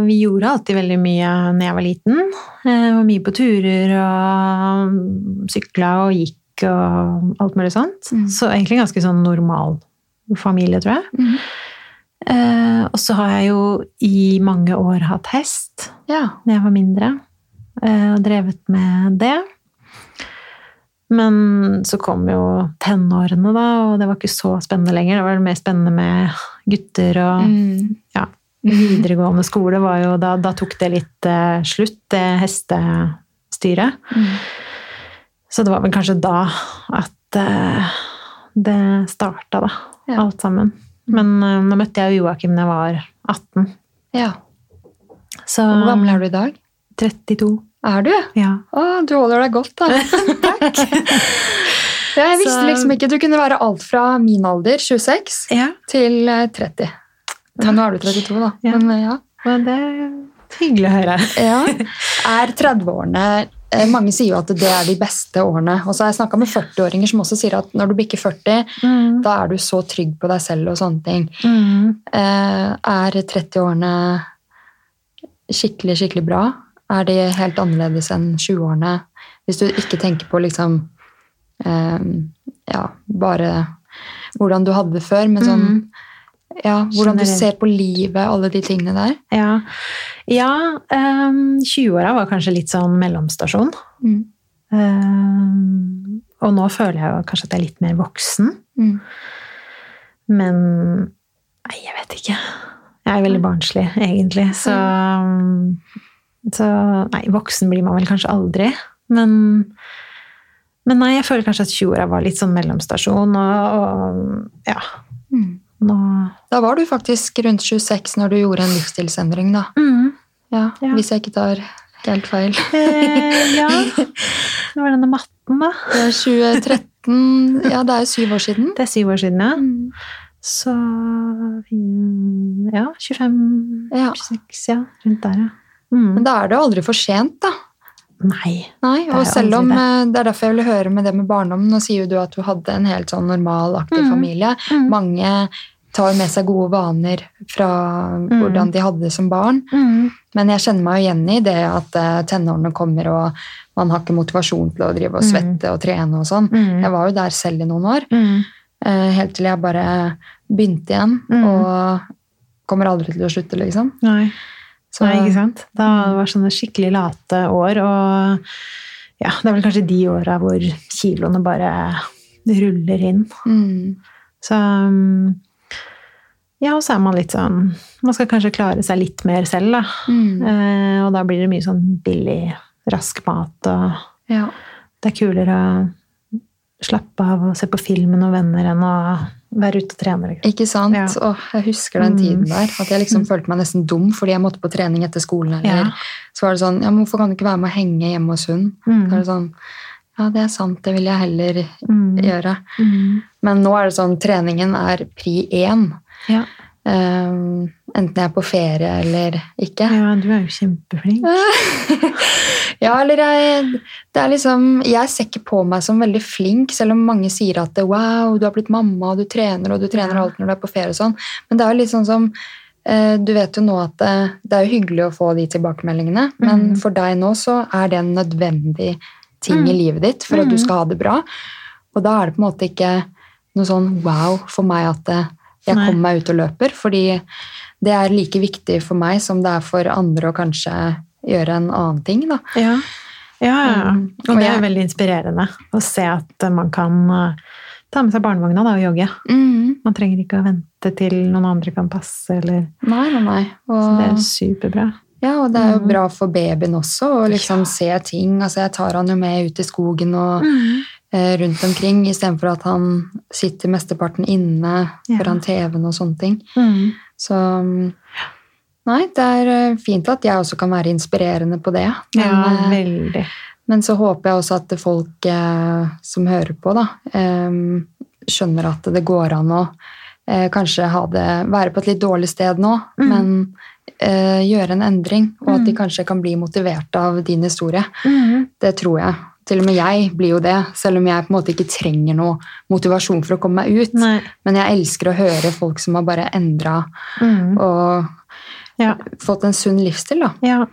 vi gjorde alltid veldig mye når jeg var liten. Jeg var mye på turer og sykla og gikk og alt mulig sånt. Mm. Så egentlig ganske sånn normal familie, tror jeg. Eh, og så har jeg jo i mange år hatt hest Ja. når jeg var mindre, eh, og drevet med det. Men så kom jo tenårene, da, og det var ikke så spennende lenger. Det var mer spennende med gutter og Mm. Videregående skole var jo da, da tok det litt eh, slutt, det hestestyret. Mm. Så det var vel kanskje da at eh, det starta, da. Ja. Alt sammen. Men eh, nå møtte jeg jo Joakim da jeg var 18. ja. Så Hvor gammel er du i dag? 32. Er du? Ja. Å, du holder deg godt, da. Takk. Ja, jeg visste liksom ikke Du kunne være alt fra min alder, 26, ja. til eh, 30. Men nå er du 32, da. Ja. Men, eh, ja. Men det er hyggelig å høre. Ja. Er 30-årene eh, Mange sier jo at det er de beste årene. Og så har jeg snakka med 40-åringer som også sier at når du bikker 40, Mm. da er du så trygg på deg selv og sånne ting. Mm. Eh, Er 30-årene skikkelig, skikkelig bra? Er de helt annerledes enn 20-årene? Hvis du ikke tenker på liksom Ja, bare hvordan du hadde det før, men sånn Mm. Ja, hvordan du ser på livet, alle de tingene der. Ja, ja um, 20-åra var kanskje litt sånn mellomstasjon. Mm. Um, og nå føler jeg jo kanskje at jeg er litt mer voksen. Mm. Men Nei, jeg vet ikke. Jeg er veldig barnslig, egentlig. Så, så Nei, voksen blir man vel kanskje aldri. Men Men nei, jeg føler kanskje at 20-åra var litt sånn mellomstasjon, og, og ja. Nå Da var du faktisk rundt 26 når du gjorde en livsstilsendring, da. mm. Ja, Ja. Hvis jeg ikke tar helt feil. eh, Ja. Det var denne matten, da. Det er 2013 Ja, det er syv år siden. Det er syv år siden, ja. Mm. Så Ja, 25, Ja. 26, ja. Rundt der, ja. Mm. Men da er det jo aldri for sent, da. Nei. Nei, og selv om det. eh, Det er derfor jeg ville høre med det med barndommen. Nå sier jo du at du hadde en helt sånn normal, aktiv Mm. familie. Mm. Mange tar med seg gode vaner fra hvordan de hadde det som barn. Mm. Men jeg kjenner meg jo igjen i det at eh, tenårene kommer, og man har ikke motivasjon til å drive og Mm. svette og trene og sånn. Mm. Jeg var jo der selv i noen år, Mm. eh, helt til jeg bare begynte igjen. Mm. Og kommer aldri til å slutte, liksom. Nei. Så, Nei, ikke sant? Da var det var sånne skikkelig late år, og ja, det er vel kanskje de åra hvor kiloene bare ruller inn. Mm, Så um, ja, og så er man litt sånn Man skal kanskje klare seg litt mer selv, da. mm, Eh, og da blir det mye sånn billig, rask mat, og ja. det er kulere å slappe av og se på film med noen venner enn å være ute og trene. Liksom. Ikke sant? Ja. Åh, jeg husker den Mm. tiden der. At jeg liksom følte meg nesten dum fordi jeg måtte på trening etter skolen. Eller Ja. så var det sånn Ja, men hvorfor kan du ikke være med og henge hjemme hos hun? Mm. Så er det sånn Ja, det er sant, det vil jeg heller Mm. gjøre. Mm. Men nå er det sånn treningen er pri én. Ja. Um, enten jeg er på ferie eller ikke. ja, du er jo kjempeflink. Ja, eller jeg Det er liksom Jeg ser ikke på meg som veldig flink, selv om mange sier at wow, du har blitt mamma, og du trener, og du trener Ja. alt når du er på ferie og sånn. Men det er jo litt sånn som eh, Du vet jo nå at det, det er hyggelig å få de tilbakemeldingene, men Mhm. for deg nå så er det en nødvendig ting i Mhm. livet ditt for at du Mhm. skal ha det bra. Og da er det på en måte ikke noe sånn wow for meg at eh, jeg Nei. kommer meg ut og løper, fordi det er like viktig for meg som det er for andre å kanskje gjøre en annen ting. da. Ja, ja, ja. Um, Og og det er veldig inspirerende å se at man kan uh, ta med seg barnevogna da, og jogge. Mm. Man trenger ikke å vente til noen andre kan passe. Eller, Nei, nei, nei. så det er superbra. ja, og det er jo Mhm. bra for babyen også å liksom Ja. se ting. Altså, jeg tar han jo med ut i skogen og eh, rundt omkring, istedenfor at han sitter mesteparten inne Ja. foran TV-en og sånne ting. Mm. Så mm, Nei, det er eh, fint at jeg også kan være inspirerende på det. Men, Ja, eh, veldig. Men så håper jeg også at folk eh, som hører på, da, eh, skjønner at det går an å eh, kanskje det, være på et litt dårlig sted nå, Mm. men eh, gjøre en endring. Og at de Mm. kanskje kan bli motivert av din historie. Mm. Det tror jeg. Til og med jeg blir jo det, selv om jeg på en måte ikke trenger noe motivasjon for å komme meg ut. Nei. Men jeg elsker å høre folk som har bare endra Mm. og Ja. fått en sunn livsstil. da. Ja,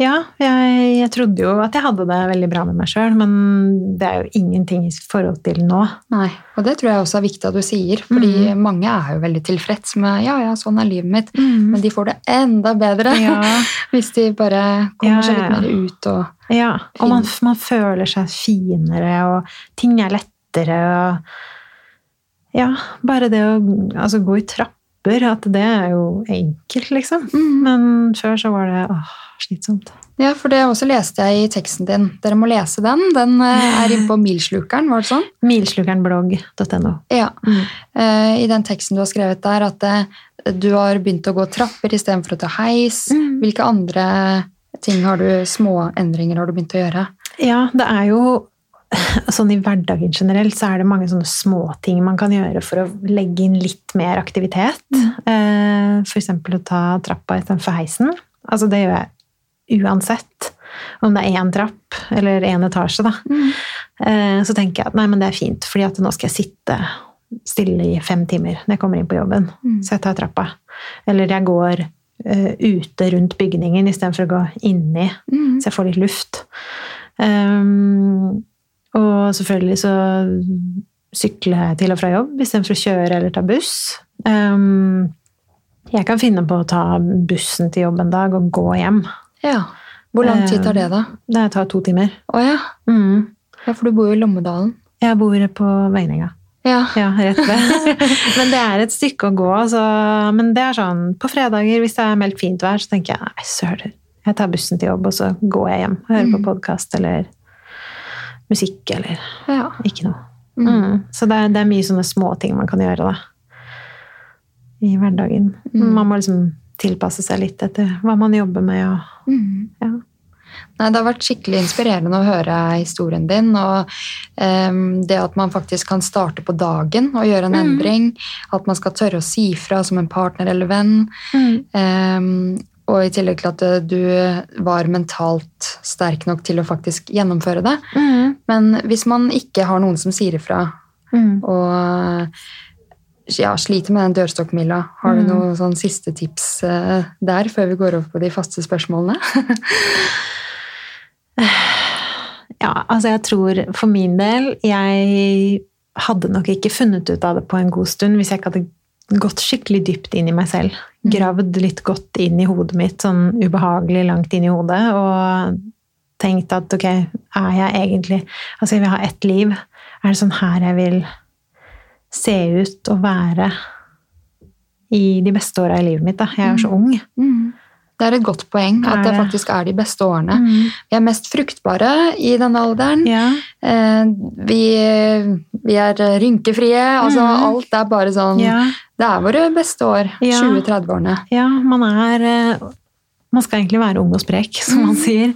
ja jeg, jeg trodde jo at jeg hadde det veldig bra med meg sjøl, men det er jo ingenting i forhold til nå. Nei, og det tror jeg også er viktig at du sier, fordi Mm. mange er jo veldig tilfreds med ja, ja, sånn er livet mitt, Mm. men de får det enda bedre Ja, hvis de bare kommer Ja, seg litt mer ut og ja. og man, man føler seg finere, og ting er lettere. Og ja, bare det å altså, gå i trapper, at det er jo enkelt, liksom. Men før så var det åh, slitsomt. Ja, for det også leste jeg i teksten din. Dere må lese den. Den eh, er inne på Milslukeren, var det sånn? Milslukerenblogg.no. Ja. Mm. Eh, I den teksten du har skrevet der, at eh, du har begynt å gå trapper istedenfor å ta heis. Mm. Hvilke andre ting har du, små endringer har du begynt å gjøre? Ja, det er jo Sånn i hverdagen generelt så er det mange sånne småting man kan gjøre for å legge inn litt mer aktivitet. Eh, For eksempel å ta trappa istedenfor heisen. Altså det gjør jeg uansett. Om det er én trapp eller én etasje, da. Mm. Så tenker jeg at nei, men det er fint, fordi at nå skal jeg sitte stille i fem timer når jeg kommer inn på jobben. Mm. Så jeg tar trappa. Eller jeg går uh, ute rundt bygningen istedenfor å gå inni Mm. så jeg får litt luft. Um, og selvfølgelig så sykler jeg til og fra jobb istedenfor å kjøre eller ta buss. Um, jeg kan finne på å ta bussen til jobb en dag og gå hjem. Ja. Hvor lang tid tar det, da? Det tar to timer. Å ja. Mm. ja, for du bor jo i Lommedalen. Jeg bor på Vegninga. Ja. Ja, rett ved. men det er et stykke å gå. Så, men det er sånn, på fredager hvis det er meldt fint vær, så tenker jeg nei, søren. Jeg tar bussen til jobb, og så går jeg hjem og hører på Mm. podkast eller musikk eller Ja. ikke noe. Mm. Mm. Så det er, det er mye sånne små ting man kan gjøre da. i hverdagen. Mm. Man må liksom tilpasse seg litt etter hva man jobber med. Og, Mm. ja. Nei, Det har vært skikkelig inspirerende å høre historien din. og um, Det at man faktisk kan starte på dagen og gjøre en Mm. endring. At man skal tørre å si fra som en partner eller venn. em, og i tillegg til at eh, du var mentalt sterk nok til å faktisk gjennomføre det. Mm. Men hvis man ikke har noen som sier ifra, Mm. og ja, sliter med den dørstokkmila, har du Mm. noen sånn siste tips eh, der før vi går over på de faste spørsmålene? Ja, altså jeg tror for min del Jeg hadde nok ikke funnet ut av det på en god stund hvis jeg ikke hadde gått skikkelig dypt inn i meg selv. Mm. Gravd litt godt inn i hodet mitt, sånn ubehagelig langt inn i hodet, og tenkt at ok, er jeg egentlig Altså, jeg vil ha ett liv. Er det sånn her jeg vil se ut og være i de beste åra i livet mitt? da? Jeg er jo så ung. Mm. Det er et godt poeng at det faktisk er de beste årene. Mm. Vi er mest fruktbare i denne alderen. Ja. Eh, Vi, vi er rynkefrie. Altså, Mm. alt er bare sånn ja. Det er våre beste år. Ja. 20-30-årene. Ja, man er eh, Man skal egentlig være ung og sprek, som man sier.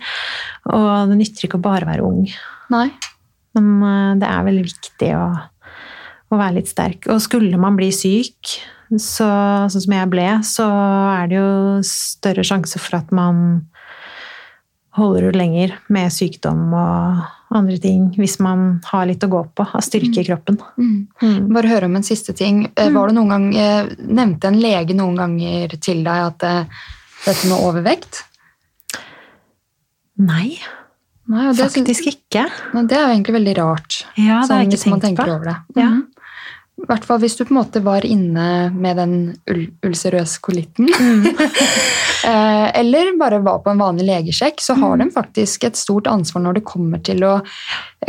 Og det nytter ikke å bare være ung. Nei. Men eh, det er veldig viktig å, å være litt sterk. Og skulle man bli syk, så, sånn som jeg ble, så er det jo større sjanse for at man holder ut lenger med sykdom og andre ting, hvis man har litt å gå på av styrke i kroppen. Mm. Bare høre om en siste ting. Eh, Var det noen gang, eh, Nevnte en lege noen ganger til deg at eh, dette med overvekt? Nei, Nei, det, faktisk ikke. Det er jo egentlig veldig rart. Ja, det har sånn, jeg hvis ikke man tenkt tenker på. over det. Ja. I hvert fall hvis du på en måte var inne med den ul ulcerøse kolitten. Mm. Eller bare var på en vanlig legesjekk, så har de faktisk et stort ansvar når det kommer til å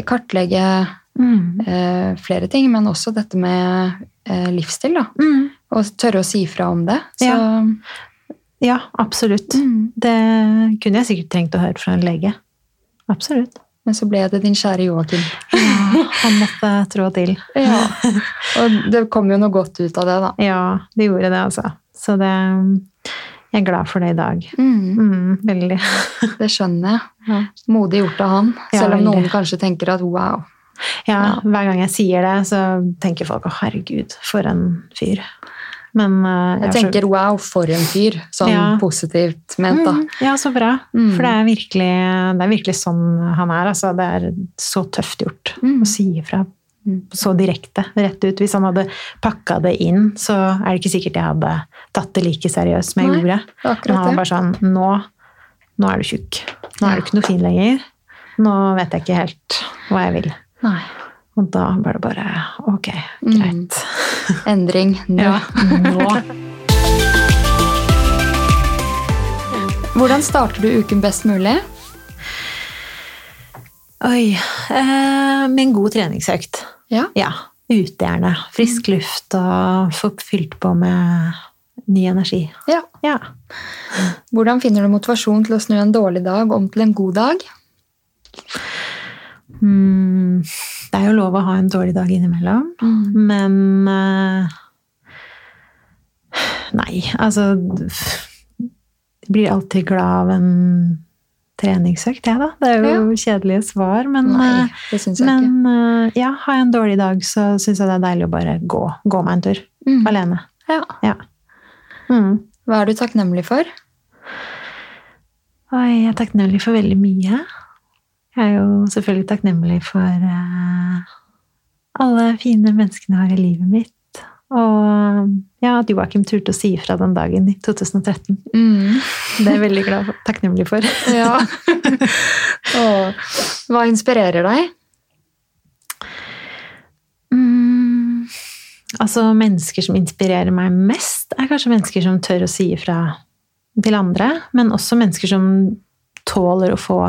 kartlegge Mm. eh, flere ting, men også dette med eh, livsstil. da. Mm. Og tørre å si fra om det. Så, Ja, absolutt. Mm. Det kunne jeg sikkert trengt å høre fra en lege. Absolutt. Men så ble det din kjære Joakim. Han måtte trå til. Ja. Og det kom jo noe godt ut av det, da. Ja, det gjorde det, altså. Så det Jeg er glad for det i dag. Mm, Mm, veldig. det skjønner jeg. Ja. Modig gjort av han. Ja, Selv om noen kanskje tenker at wow. Ja, Ja. hver gang jeg sier det, så tenker folk 'å, herregud, for en fyr'. Men eh, Jeg tenker så- wow, for en fyr. Sånn Ja. positivt ment, da. Mm, ja, så bra. Mm. For det er, virkelig, det er virkelig sånn han er. Altså. Det er så tøft gjort Mm. å si ifra Mm. så direkte, rett ut. Hvis han hadde pakka det inn, så er det ikke sikkert jeg hadde tatt det like seriøst som jeg Nei, gjorde. Men han var bare sånn Nå, nå er du tjukk. Nå er du ikke noe fin lenger. Nå vet jeg ikke helt hva jeg vil. Nei. Og da var det bare ok, Mm. greit. Endring nå. Ja, nå. Hvordan starter du uken best mulig? Oi. Eh, med en god treningsøkt. Ja. Ja. Ute gjerne. Frisk luft og få fylt på med ny energi. ja. Ja. Hvordan finner du motivasjon til å snu en dårlig dag om til en god dag? Mm, det er jo lov å ha en dårlig dag innimellom, men uh, Nei, altså Jeg blir alltid glad av en treningsøkt, jeg, da. Det er jo kjedelige svar, men Nei, eh, det syns jeg Men ikke. eh, ja, har jeg en dårlig dag, så syns jeg det er deilig å bare gå, gå meg en tur. Mm. Alene. Ja. Ja. Mm. Hva er du takknemlig for? Oi, jeg er takknemlig for veldig mye. Jeg er jo selvfølgelig takknemlig for eh, alle fine menneskene jeg har i livet mitt. Og ja, at Joakim turte å si ifra den dagen i 2013. Mm. Det er jeg veldig glad for, takknemlig for. Ja. Og, Hva inspirerer deg? Mm, altså, mennesker som inspirerer meg mest, er kanskje mennesker som tør å si ifra til andre, men også mennesker som tåler å få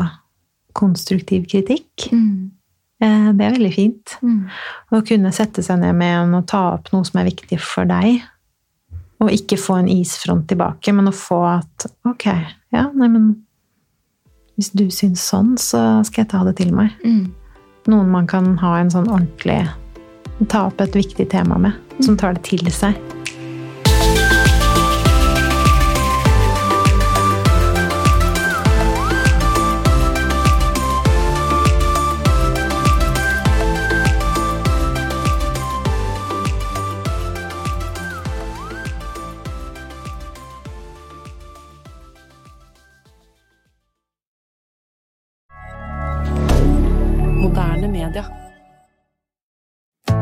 konstruktiv kritikk. Mm. Det er veldig fint. Mm. Å kunne sette seg ned med en og ta opp noe som er viktig for deg. Og ikke få en isfront tilbake, men å få at ok, ja, nei, men Hvis du syns sånn, så skal jeg ta det til meg. Mm. noen man kan ha en sånn ordentlig Ta opp et viktig tema med, som tar det til seg.